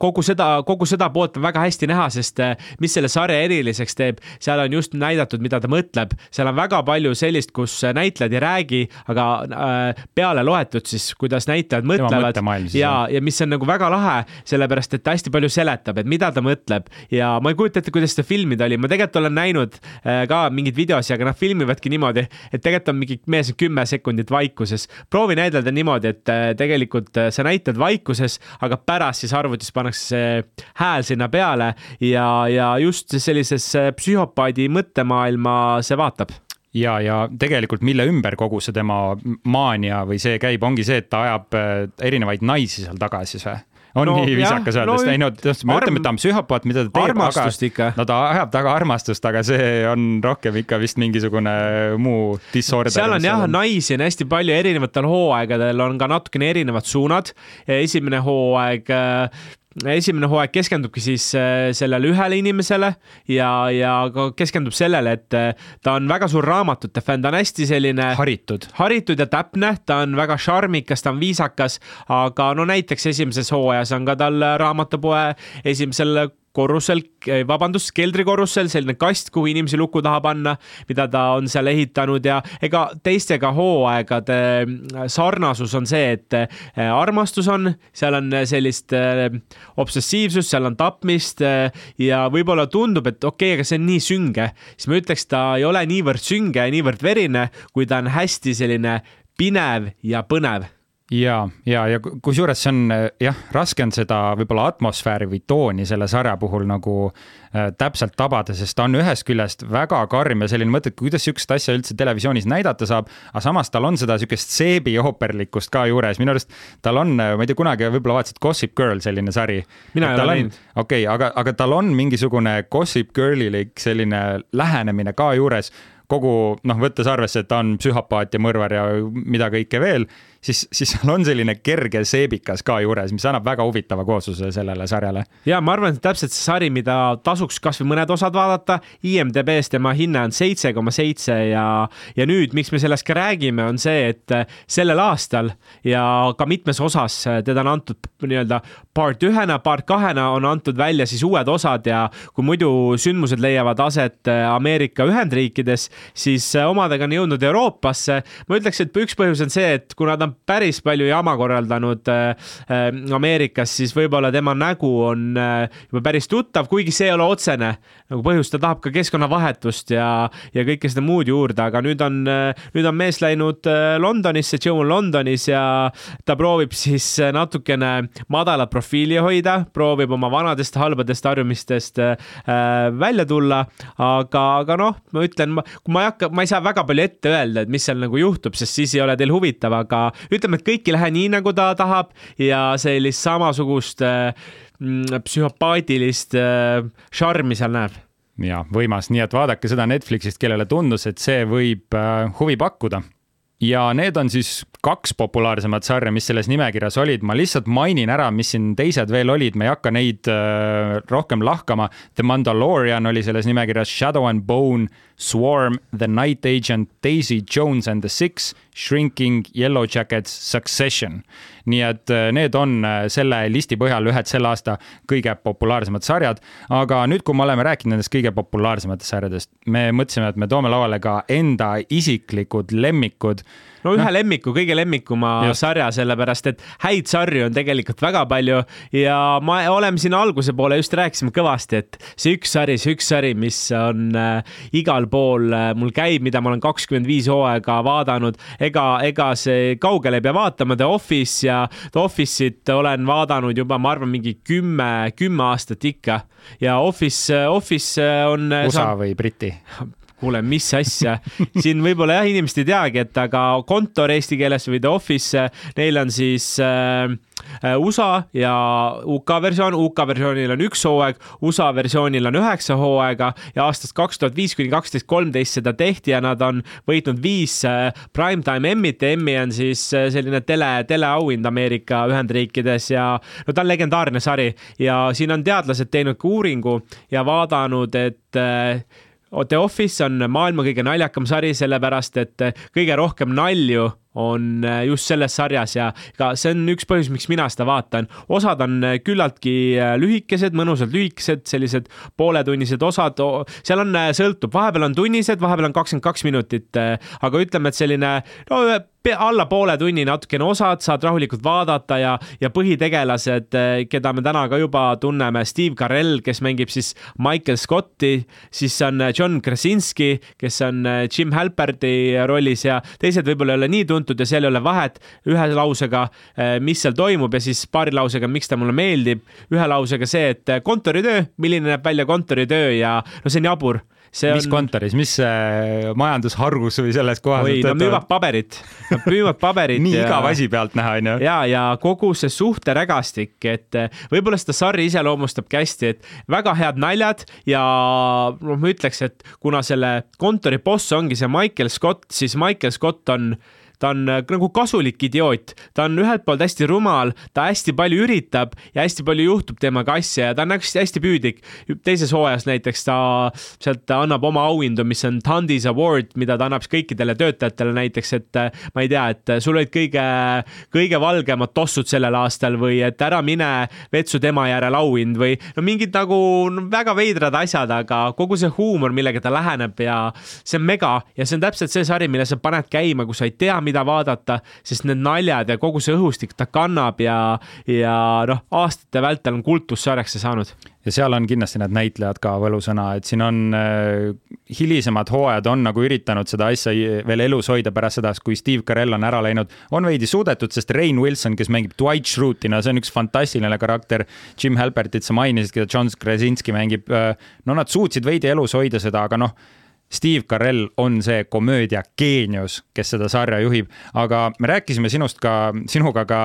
kogu seda, kogu seda poolt on väga hästi näha, sest eh, mis selle sarja eriliseks teeb, seal on just näidatud, mida ta mõtleb, seal on väga palju sellist, kus näitlejad ei räägi, aga äh, peale loetud siis, kuidas näitlejad mõtlevad. ja, ja mis on nagu väga lahe, sellepärast et ta hästi palju seletab, et mida ta mõtleb. Ja ma ei kujuta ette, kuidas seda filmida oli, ma tegelikult olen näinud äh, ka mingeid videosi, aga nad filmivadki niimoodi, et tegelikult on mingi mees kümme sekundit vaikuses. proovi näidelda niimoodi, et äh, tegelikult sa näitad vaikuses, aga pärast siis arvutis pannakse see hääl sinna peale ja, ja just sellisesse psühhopaadi mõttemaailma see vaatab ja, ja tegelikult mille ümber kogu see tema maania või see käib, ongi see, et ta ajab äh, erinevaid naisi seal taga siis või? On no, nii viisakas öeldes no,, ei no me ütleme, et ta on psühhopaat, mida ta teeb, aga no ta ajab taga armastust, aga see on rohkem ikka vist mingisugune muu disorder. seal on jah, naisi on hästi palju, erinevatel hooaegadel on ka natukene erinevad suunad. esimene hooaeg esimene hooaeg keskendubki siis äh, sellele ühele inimesele ja, ja ka keskendub sellele, et äh, ta on väga suur raamatute fänn, ta on hästi selline haritud, haritud ja täpne, ta on väga šarmikas, ta on viisakas, aga no näiteks esimeses hooajas on ka tal raamatupoe esimesel korrusel, vabandust, keldrikorrusel selline kast, kuhu inimesi luku taha panna, mida ta on seal ehitanud ja ega teistega hooaegade äh, sarnasus on see, et äh, armastus on, seal on sellist äh, obsessiivsust, seal on tapmist ja võib-olla tundub, et okei okay,, aga see on nii sünge, siis ma ütleks, ta ei ole niivõrd sünge ja niivõrd verine, kui ta on hästi selline pinev ja põnev ja, ja, ja kusjuures see on jah, raske on seda võib-olla atmosfääri või tooni selle sarja puhul nagu äh, täpselt tabada, sest ta on ühest küljest väga karm ja selline mõte, et kuidas sihukest asja üldse televisioonis näidata saab, aga samas tal on seda sihukest seebiooperlikkust ka juures, minu arust tal on, ma ei tea, kunagi võib-olla vaatasid Gossip Girl selline sari. mina ei ole näinud. okei okay,, aga, aga tal on mingisugune Gossip Girlilik selline lähenemine ka juures kogu noh, võttes arvesse, et ta on psühhopaat ja mõrvar ja mida kõike veel siis, siis seal on selline kerge seebikas ka juures, mis annab väga huvitava koosluse sellele sarjale. ja ma arvan, et täpselt see sari, mida tasuks kasvõi mõned osad vaadata, IMDB-s tema hinne on seitse koma seitse ja, ja nüüd, miks me sellest ka räägime, on see, et sellel aastal ja ka mitmes osas teda on antud nii-öelda part ühena, part kahena on antud välja siis uued osad ja kui muidu sündmused leiavad aset Ameerika Ühendriikides, siis omadega on jõudnud Euroopasse. ma ütleks, et üks põhjus on see, et kuna ta on päris palju jama korraldanud äh, Ameerikas, siis võib-olla tema nägu on äh, juba päris tuttav, kuigi see ei ole otsene. Nagu põhjus, ta tahab ka keskkonnavahetust ja, ja kõike seda muud juurde, aga nüüd on, äh, nüüd on mees läinud Londonisse, Joe on Londonis ja ta proovib siis natukene madalat profiili hoida, proovib oma vanadest halbadest harjumistest välja tulla, aga, aga noh, ma ütlen, kui ma ei hakka, ma ei saa väga palju ette öelda, et mis seal nagu juhtub, sest siis ei ole teil huvitav, aga ütleme, et kõik ei lähe nii, nagu ta tahab ja sellist samasugust äh, psühhopaatilist äh, šarmi seal näeb. Ja võimas, nii et vaadake seda Netflixist, kellele tundus, et see võib äh, huvi pakkuda. Ja need on siis kaks populaarsemat sarja, mis selles nimekirjas olid, ma lihtsalt mainin ära, mis siin teised veel olid, me ei hakka neid äh, rohkem lahkama. The Mandalorian oli selles nimekirjas, Shadow and Bone, Swarm, The Night Agent, Daisy Jones and the Six, Shrinking, Yellow Jackets, Succession. nii et äh, need on äh, selle listi põhjal ühed selle aasta kõige populaarsemad sarjad. aga nüüd, kui me oleme rääkinud nendest kõige populaarsematest sarjadest, me mõtlesime, et me toome lauale ka enda isiklikud lemmikud no ühe no. lemmiku, kõige lemmikuma Just. sarja, sellepärast et häid sarju on tegelikult väga palju ja ma, oleme siin alguse poole just rääkisime kõvasti, et see üks sari, see üks sari, mis on äh, igal pool äh, mul käib, mida ma olen kakskümmend viis hooaega vaadanud, ega, ega see kaugele ei pea vaatama, The Office ja The Office'it olen vaadanud juba, ma arvan, mingi kümme, kümme aastat ikka ja Office, Office on. USA või Briti? kuule, mis asja, siin võib-olla jah, inimesed ei teagi, et aga kontor eesti keeles või The Office, neil on siis äh, USA ja UK versioon, UK versioonil on üks hooaeg, USA versioonil on üheksa hooaega ja aastast kaks tuhat viis kuni kaksteist, kolmteist seda tehti ja nad on võitnud viis äh, primetime Emmy't. Ja Emmy on siis äh, selline tele, teleauhind Ameerika Ühendriikides ja no ta on legendaarne sari ja siin on teadlased teinud ka uuringu ja vaadanud, et äh, The Office on maailma kõige naljakam sari, sellepärast et kõige rohkem nalju on äh, just selles sarjas ja ka see on üks põhjus, miks mina seda vaatan. osad on äh, küllaltki äh, lühikesed, mõnusalt lühikesed, sellised pooletunnised osad, seal on, sõltub, vahepeal on tunnised, vahepeal on kakskümmend kaks minutit, aga ütleme, et selline no alla poole tunni natukene osad, saad rahulikult vaadata ja, ja põhitegelased, keda me täna ka juba tunneme, Steve Carell, kes mängib siis Michael Scotti, siis on John Krasinski, kes on Jim Halperti rollis ja teised võib-olla ei ole nii tuntud tuntud ja seal ei ole vahet ühe lausega, eh, mis seal toimub ja siis paari lausega, miks ta mulle meeldib. ühe lausega see, et eh, kontoritöö, milline näeb välja kontoritöö ja no see on jabur see mis on... kontoris, mis äh, majandushargus või selles kohas? oi, nad müüvad paberit, nad müüvad paberit nii ja... igav asi pealt näha, onju. ja, ja kogu see suhterägastik, et võib-olla seda sarja iseloomustabki hästi, et väga head naljad ja noh, ma ütleks, et kuna selle kontori boss ongi see Michael Scott, siis Michael Scott on ta on äh, nagu kasulik idioot, ta on ühelt poolt hästi rumal, ta hästi palju üritab ja hästi palju juhtub temaga asja ja ta on hästi, püüdlik. teises hooajas näiteks ta sealt annab oma auhindu, mis on Tandis Award, mida ta annab kõikidele töötajatele näiteks, et äh, ma ei tea, et sul olid kõige, kõige valgemad tossud sellel aastal või et ära mine vetsu tema järel auhind või no mingid nagu no, väga veidrad asjad, aga kogu see huumor, millega ta läheneb ja see on mega ja see on täpselt see sari, mille sa paned käima, kui sa ei tea, mida vaadata, sest need naljad ja kogu see õhustik ta kannab ja, ja noh, aastate vältel on kultussarjaks see saanud ja seal on kindlasti need näitlejad ka võlusõna, et siin on äh, hilisemad hooajad on nagu üritanud seda asja veel elus hoida pärast seda, kui Steve Carell on ära läinud. on veidi suudetud, sest Rain Wilson, kes mängib Dwight Schrute, no see on üks fantastiline karakter. Jim Halpertit sa mainisid, keda John Krasinski mängib. Äh, no nad suutsid veidi elus hoida seda, aga noh Steve Carell on see komöödia geenius, kes seda sarja juhib, aga me rääkisime sinust ka, sinuga ka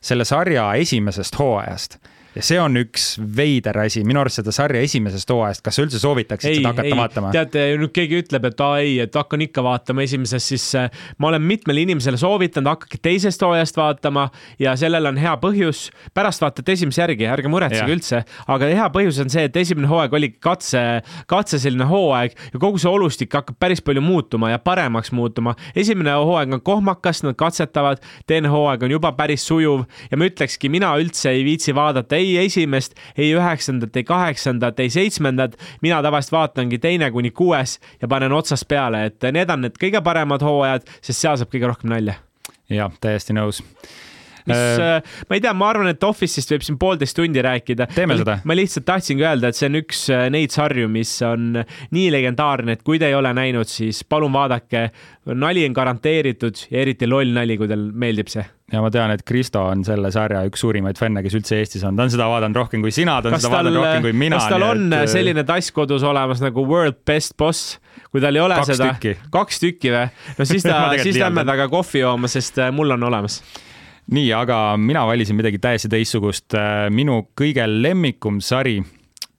selle sarja esimesest hooajast ja see on üks veider asi, minu arust seda sarja esimesest hooajast, kas sa üldse soovitaksid seda hakata ei, vaatama? teate, nüüd keegi ütleb, et aa ei, et hakkan ikka vaatama esimesest, siis äh, ma olen mitmele inimesele soovitanud, hakake teisest hooajast vaatama ja sellel on hea põhjus. pärast vaatate esimese järgi, ärge muretsege üldse, aga hea põhjus on see, et esimene hooaeg oli katse, katse selline hooaeg ja kogu see olustik hakkab päris palju muutuma ja paremaks muutuma. esimene hooaeg on kohmakas, nad katsetavad, teine hooaeg on juba päris sujuv ja ma ütlekski, mina üldse ei viitsi vaadata ei esimest, ei üheksandat, ei kaheksandat, ei seitsmendat. mina tavaliselt vaatangi teine kuni kuues ja panen otsast peale, et need on need kõige paremad hooajad, sest seal saab kõige rohkem nalja. jah, täiesti nõus mis äh,, ma ei tea, ma arvan, et Office'ist võib siin poolteist tundi rääkida. teeme seda. ma lihtsalt tahtsingi öelda, et see on üks äh, neid sarju, mis on nii legendaarne, et kui te ei ole näinud, siis palun vaadake. nali on garanteeritud ja eriti loll nali, kui teile meeldib see ja ma tean, et Kristo on selle sarja üks suurimaid fänne, kes üldse Eestis on, ta on seda vaadanud rohkem kui sina, ta on kas seda tal, vaadanud rohkem kui mina. kas tal on et... Äh, selline tass kodus olemas nagu World Best Boss, kui tal ei ole kaks seda, kaks tükki või? no siis ta siis lähme temaga kohvi jooma, sest äh, mul on olemas nii, aga mina valisin midagi täiesti teistsugust. Äh, minu kõige lemmikum sari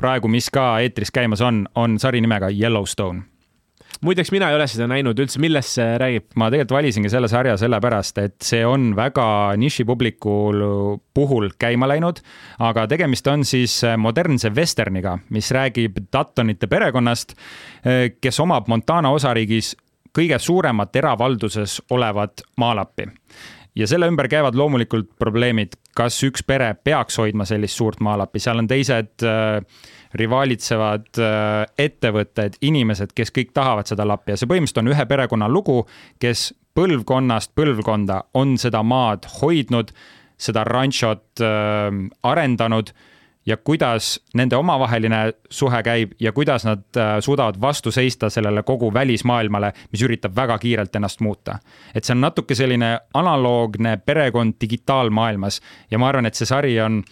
praegu, mis ka eetris käimas on, on sari nimega Yellowstone muideks mina ei ole seda näinud üldse, millest see räägib? ma tegelikult valisingi selle sarja sellepärast, et see on väga nišipubliku puhul käima läinud, aga tegemist on siis modernse vesterniga, mis räägib Duttonite perekonnast, äh, kes omab Montana osariigis kõige suuremat eravalduses olevat maalappi ja selle ümber käivad loomulikult probleemid, kas üks pere peaks hoidma sellist suurt maalappi, seal on teised äh, rivaalitsevad äh, ettevõtted, inimesed, kes kõik tahavad seda lappi. Ja see põhimõtteliselt on ühe perekonna lugu, kes põlvkonnast põlvkonda on seda maad hoidnud, seda ranšot äh, arendanud ja kuidas nende omavaheline suhe käib ja kuidas nad äh, suudavad vastu seista sellele kogu välismaailmale, mis üritab väga kiirelt ennast muuta. et see on natuke selline analoogne perekond digitaalmaailmas ja ma arvan, et see sari on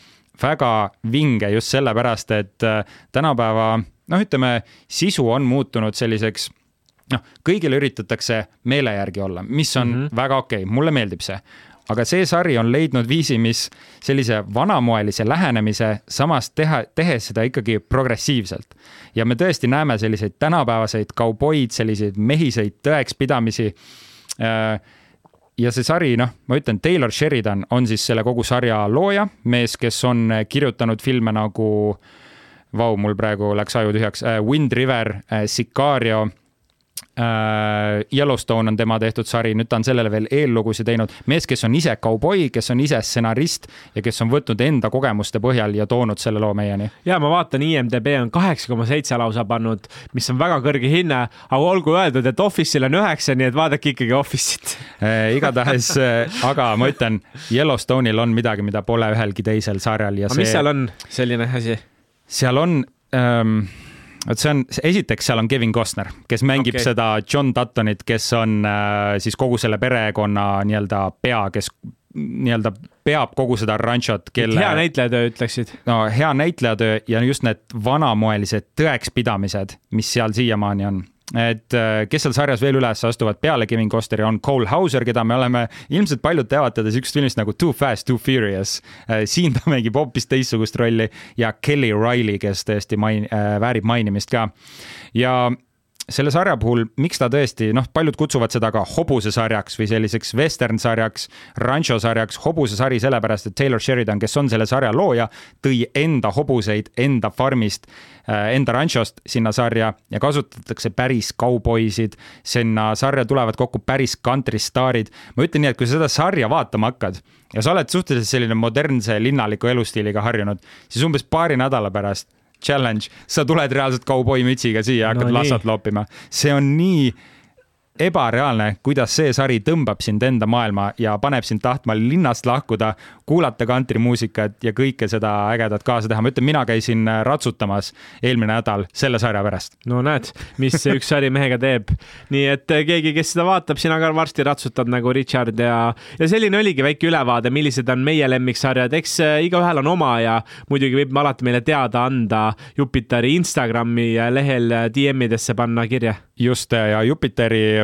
väga vinge just sellepärast, et äh, tänapäeva noh, ütleme sisu on muutunud selliseks noh, kõigile üritatakse meele järgi olla, mis on mm -hmm. väga okei okay,, mulle meeldib see aga see sari on leidnud viisi, mis sellise vanamoelise lähenemise, samas teha, tehes seda ikkagi progressiivselt. ja me tõesti näeme selliseid tänapäevaseid kauboid, selliseid mehiseid tõekspidamisi. Äh, ja see sari, noh, ma ütlen, Taylor Sheridan on siis selle kogu sarja looja, mees, kes on kirjutanud filme nagu Vau, mul praegu läks aju tühjaks, äh, Wind River, äh, Sicario Yellowstone on tema tehtud sari, nüüd ta on sellele veel eellugusid teinud. mees, kes on ise kauboi, kes on ise stsenarist ja kes on võtnud enda kogemuste põhjal ja toonud selle loo meieni. ja ma vaatan, IMDB on kaheksa koma seitse lausa pannud, mis on väga kõrge hinne, aga olgu öeldud, et Office'il on üheksa, nii et vaadake ikkagi Office'it äh, igatahes, äh, aga ma ütlen, Yellowstone'il on midagi, mida pole ühelgi teisel sarjal ja aga see. mis seal on, selline asi? seal on ähm, vot see on, esiteks seal on Kevin Costner, kes mängib okay. seda John Duttonit, kes on äh, siis kogu selle perekonna nii-öelda pea, kes nii-öelda peab kogu seda ranšot, kelle. hea näitlejatöö, ütleksid. no hea näitlejatöö ja just need vanamoelised tõekspidamised, mis seal siiamaani on et äh, kes seal sarjas veel üles astuvad peale Kevin Costneri on Cole Hauser, keda me oleme, ilmselt paljud teavad teda siuksest filmist nagu Too Fast, Too Furious. Äh, siin ta mängib hoopis teistsugust rolli ja Kelly Riley, kes tõesti main-, äh, väärib mainimist ka. ja selle sarja puhul, miks ta tõesti, noh, paljud kutsuvad seda ka hobusesarjaks või selliseks western sarjaks, rancho sarjaks, hobusesari sellepärast, et Taylor Sheridan, kes on selle sarja looja, tõi enda hobuseid enda farmist, äh, enda ranchost sinna sarja ja kasutatakse päris kauboisid. sinna sarja tulevad kokku päris kantristaarid. ma ütlen nii, et kui sa seda sarja vaatama hakkad ja sa oled suhteliselt selline modernse linnaliku elustiiliga harjunud, siis umbes paari nädala pärast challenge, sa tuled reaalselt kauboimütsiga siia ja hakkad no, lassat loopima. see on nii ebareaalne, kuidas see sari tõmbab sind enda maailma ja paneb sind tahtma linnast lahkuda, kuulata kantrimuusikat ja kõike seda ägedat kaasa teha. ma ütlen, mina käisin äh, ratsutamas eelmine nädal selle sarja pärast. no näed, mis see üks sari mehega teeb. nii et äh, keegi, kes seda vaatab, sina ka varsti ratsutad nagu Richard ja, ja selline oligi väike ülevaade, millised on meie lemmiksarjad, eks äh, igaühel on oma ja muidugi võib alati meile teada anda Jupiteri Instagrami lehel DM-idesse panna kirja. just ja Jupiteri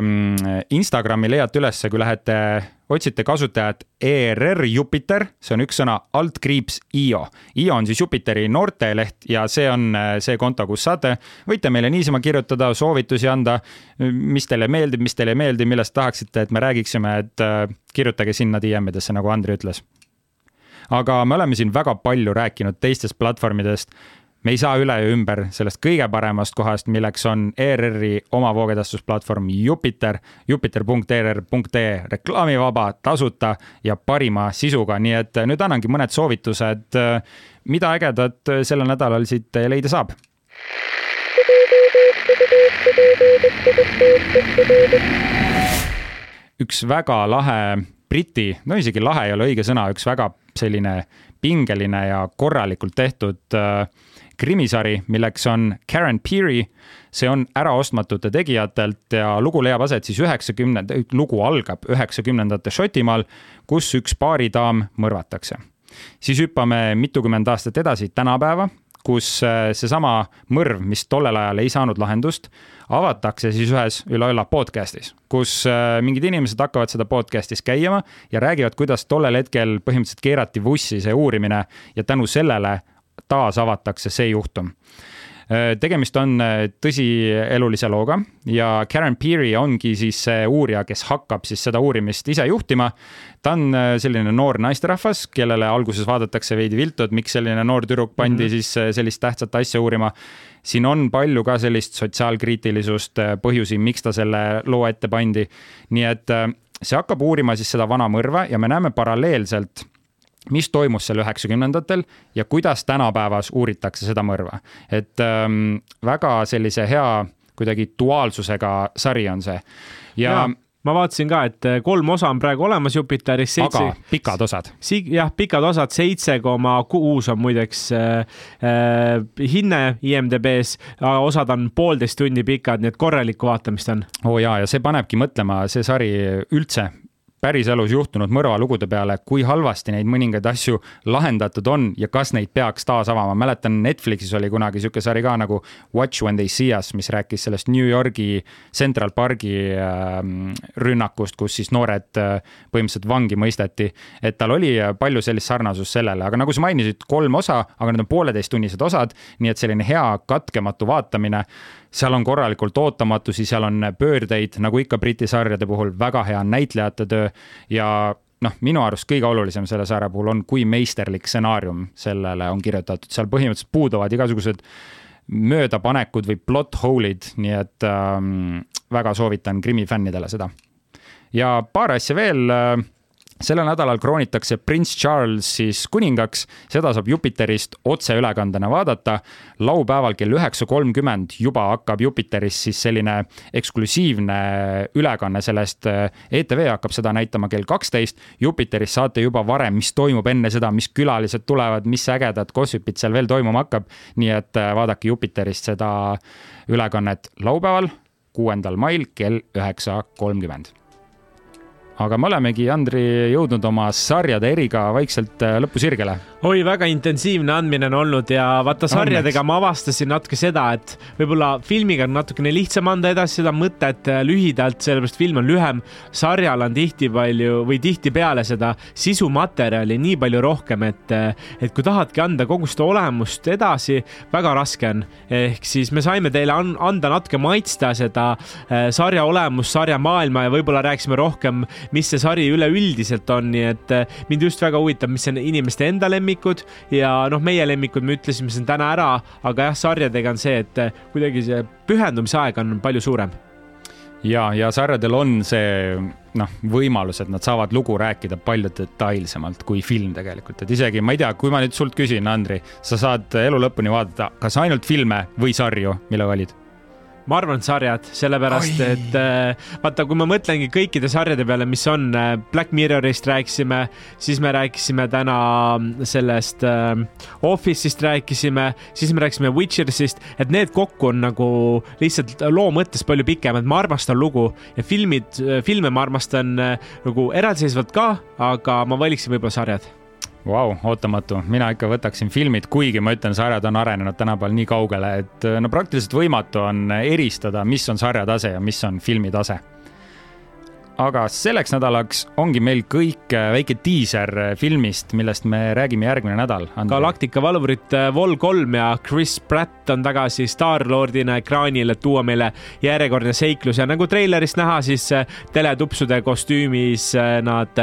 Instagrami leiate ülesse, kui lähete, otsite kasutajat ERR Jupiter, see on üks sõna, altkriips IO. IO on siis Jupiteri noorteleht ja see on äh, see konto, kus saate, võite meile niisama kirjutada, soovitusi anda, mis teile meeldib, mis teile ei meeldi, millest tahaksite, et me räägiksime, et äh, kirjutage sinna DM-idesse, nagu Andri ütles. Aga me oleme siin väga palju rääkinud teistest platvormidest me ei saa üle ja ümber sellest kõige paremast kohast, milleks on ERR-i oma voogedastusplatvorm Jupiter, jupiter.err.ee, reklaamivaba, tasuta ja parima sisuga, nii et nüüd annangi mõned soovitused, mida ägedat sellel nädalal siit leida saab. Üks väga lahe briti, no isegi lahe ei ole õige sõna, üks väga selline pingeline ja korralikult tehtud äh, krimisari, milleks on Karen Peary. see on äraostmatute tegijatelt ja lugu leiab aset siis üheksakümnenda, lugu algab üheksakümnendate Šotimaal, kus üks baaridaam mõrvatakse. siis hüppame mitukümmend aastat edasi tänapäeva, kus äh, seesama mõrv, mis tollel ajal ei saanud lahendust, avatakse siis ühes üle-üle podcast'is, kus äh, mingid inimesed hakkavad seda podcast'is käima ja räägivad, kuidas tollel hetkel põhimõtteliselt keerati vussi see uurimine ja tänu sellele taas avatakse see juhtum äh, tegemist on äh, tõsielulise looga ja Karen Peary ongi siis see uurija, kes hakkab siis seda uurimist ise juhtima. ta on äh, selline noor naisterahvas, kellele alguses vaadatakse veidi viltu, et miks selline noor tüdruk pandi mm -hmm. siis sellist tähtsat asja uurima. siin on palju ka sellist sotsiaalkriitilisust, põhjusi, miks ta selle loo ette pandi. nii et see hakkab uurima siis seda vana mõrva ja me näeme paralleelselt mis toimus seal üheksakümnendatel ja kuidas tänapäevas uuritakse seda mõrva. et ähm, väga sellise hea kuidagi duaalsusega sari on see ja, ja ma vaatasin ka, et äh, kolm osa on praegu olemas Jupiteris. aga pikad osad. jah, pikad osad, seitse koma kuus on muideks äh, äh, hinne IMDB-s, osad on poolteist tundi pikad, nii et korralikku vaatamist on. oo oh jaa, ja see panebki mõtlema, see sari üldse päriselus juhtunud mõrvalugude peale, kui halvasti neid mõningaid asju lahendatud on ja kas neid peaks taas avama. mäletan, Netflixis oli kunagi sihuke sari ka nagu Watch when they see us, mis rääkis sellest New Yorgi Central Parki äh, rünnakust, kus siis noored äh, põhimõtteliselt vangi mõisteti. et tal oli palju sellist sarnasust sellele, aga nagu sa mainisid, kolm osa, aga need on pooleteisttunnised osad, nii et selline hea katkematu vaatamine seal on korralikult ootamatusi, seal on pöördeid, nagu ikka Briti sarjade puhul, väga hea näitlejate töö ja noh, minu arust kõige olulisem selle sarja puhul on, kui meisterlik stsenaarium sellele on kirjutatud, seal põhimõtteliselt puuduvad igasugused möödapanekud või plot hole'id, nii et ähm, väga soovitan Krimmi fännidele seda. ja paar asja veel äh, sellel nädalal kroonitakse prints Charles siis kuningaks, seda saab Jupiterist otseülekandena vaadata. laupäeval kell üheksa kolmkümmend juba hakkab Jupiteris siis selline eksklusiivne ülekanne sellest. ETV hakkab seda näitama kell kaksteist. Jupiteris saate juba varem, mis toimub enne seda, mis külalised tulevad, mis ägedad gossip'id seal veel toimuma hakkab. nii et äh, vaadake Jupiterist seda ülekannet laupäeval, kuuendal mail kell üheksa kolmkümmend aga me olemegi, Andri, jõudnud oma sarjade eriga vaikselt äh, lõpusirgele. Oi, väga intensiivne andmine on olnud ja vaata sarjadega ma avastasin natuke seda, et võib-olla filmiga on natukene lihtsam anda edasi seda mõtet äh, lühidalt, sellepärast film on lühem. sarjal on tihti palju või tihtipeale seda sisumaterjali nii palju rohkem, et, äh, et kui tahadki anda kogu seda olemust edasi, väga raske on. ehk siis me saime teile anda natuke maitsta seda sarja olemust, sarja maailma ja võib-olla rääkisime rohkem mis see sari üleüldiselt on, nii et mind just väga huvitab, mis on inimeste enda lemmikud ja noh, meie lemmikud me ütlesime siin täna ära, aga jah, sarjadega on see, et eh, kuidagi see pühendumisaeg on palju suurem. Ja, ja sarjadel on see noh, võimalus, et nad saavad lugu rääkida palju detailsemalt kui film tegelikult, et isegi ma ei tea, kui ma nüüd sult küsin, Andri, sa saad elu lõpuni vaadata kas ainult filme või sarju, mille valid ma arvan, et sarjad, sellepärast Oi. et äh, vaata, kui ma mõtlengi kõikide sarjade peale, mis on, äh, Black Mirrorist rääkisime, siis me rääkisime täna sellest äh, Office'ist rääkisime, siis me rääkisime Witchersist, et need kokku on nagu lihtsalt loo mõttes palju pikemad, ma armastan lugu ja filmid, filme ma armastan nagu eraldiseisvalt ka, aga ma valiksin võib-olla sarjad Vau, ootamatu, mina ikka võtaksin filmid, kuigi ma ütlen, sarjad on arenenud tänapäeval nii kaugele, et no praktiliselt võimatu on eristada, mis on sarja tase ja mis on filmi tase aga selleks nädalaks ongi meil kõik äh, väike diiser äh, filmist, millest me räägime järgmine nädal. Galactica valvurid äh, Vol kolm ja Chris Pratt on tagasi Star-Lordina ekraanil, et tuua meile järjekordne seiklus ja nagu treilerist näha, siis teletupsude kostüümis nad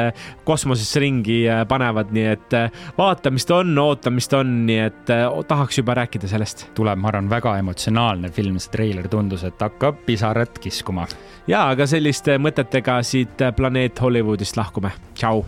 kosmosesse ringi panevad, nii et vaatamist on, ootamist on, nii et tahaks juba rääkida sellest. tuleb, ma arvan, väga emotsionaalne film, see treiler tundus, et hakkab pisarat kiskuma. ja, aga selliste mõtetega siit Planeet Hollywoodist lahkume. tšau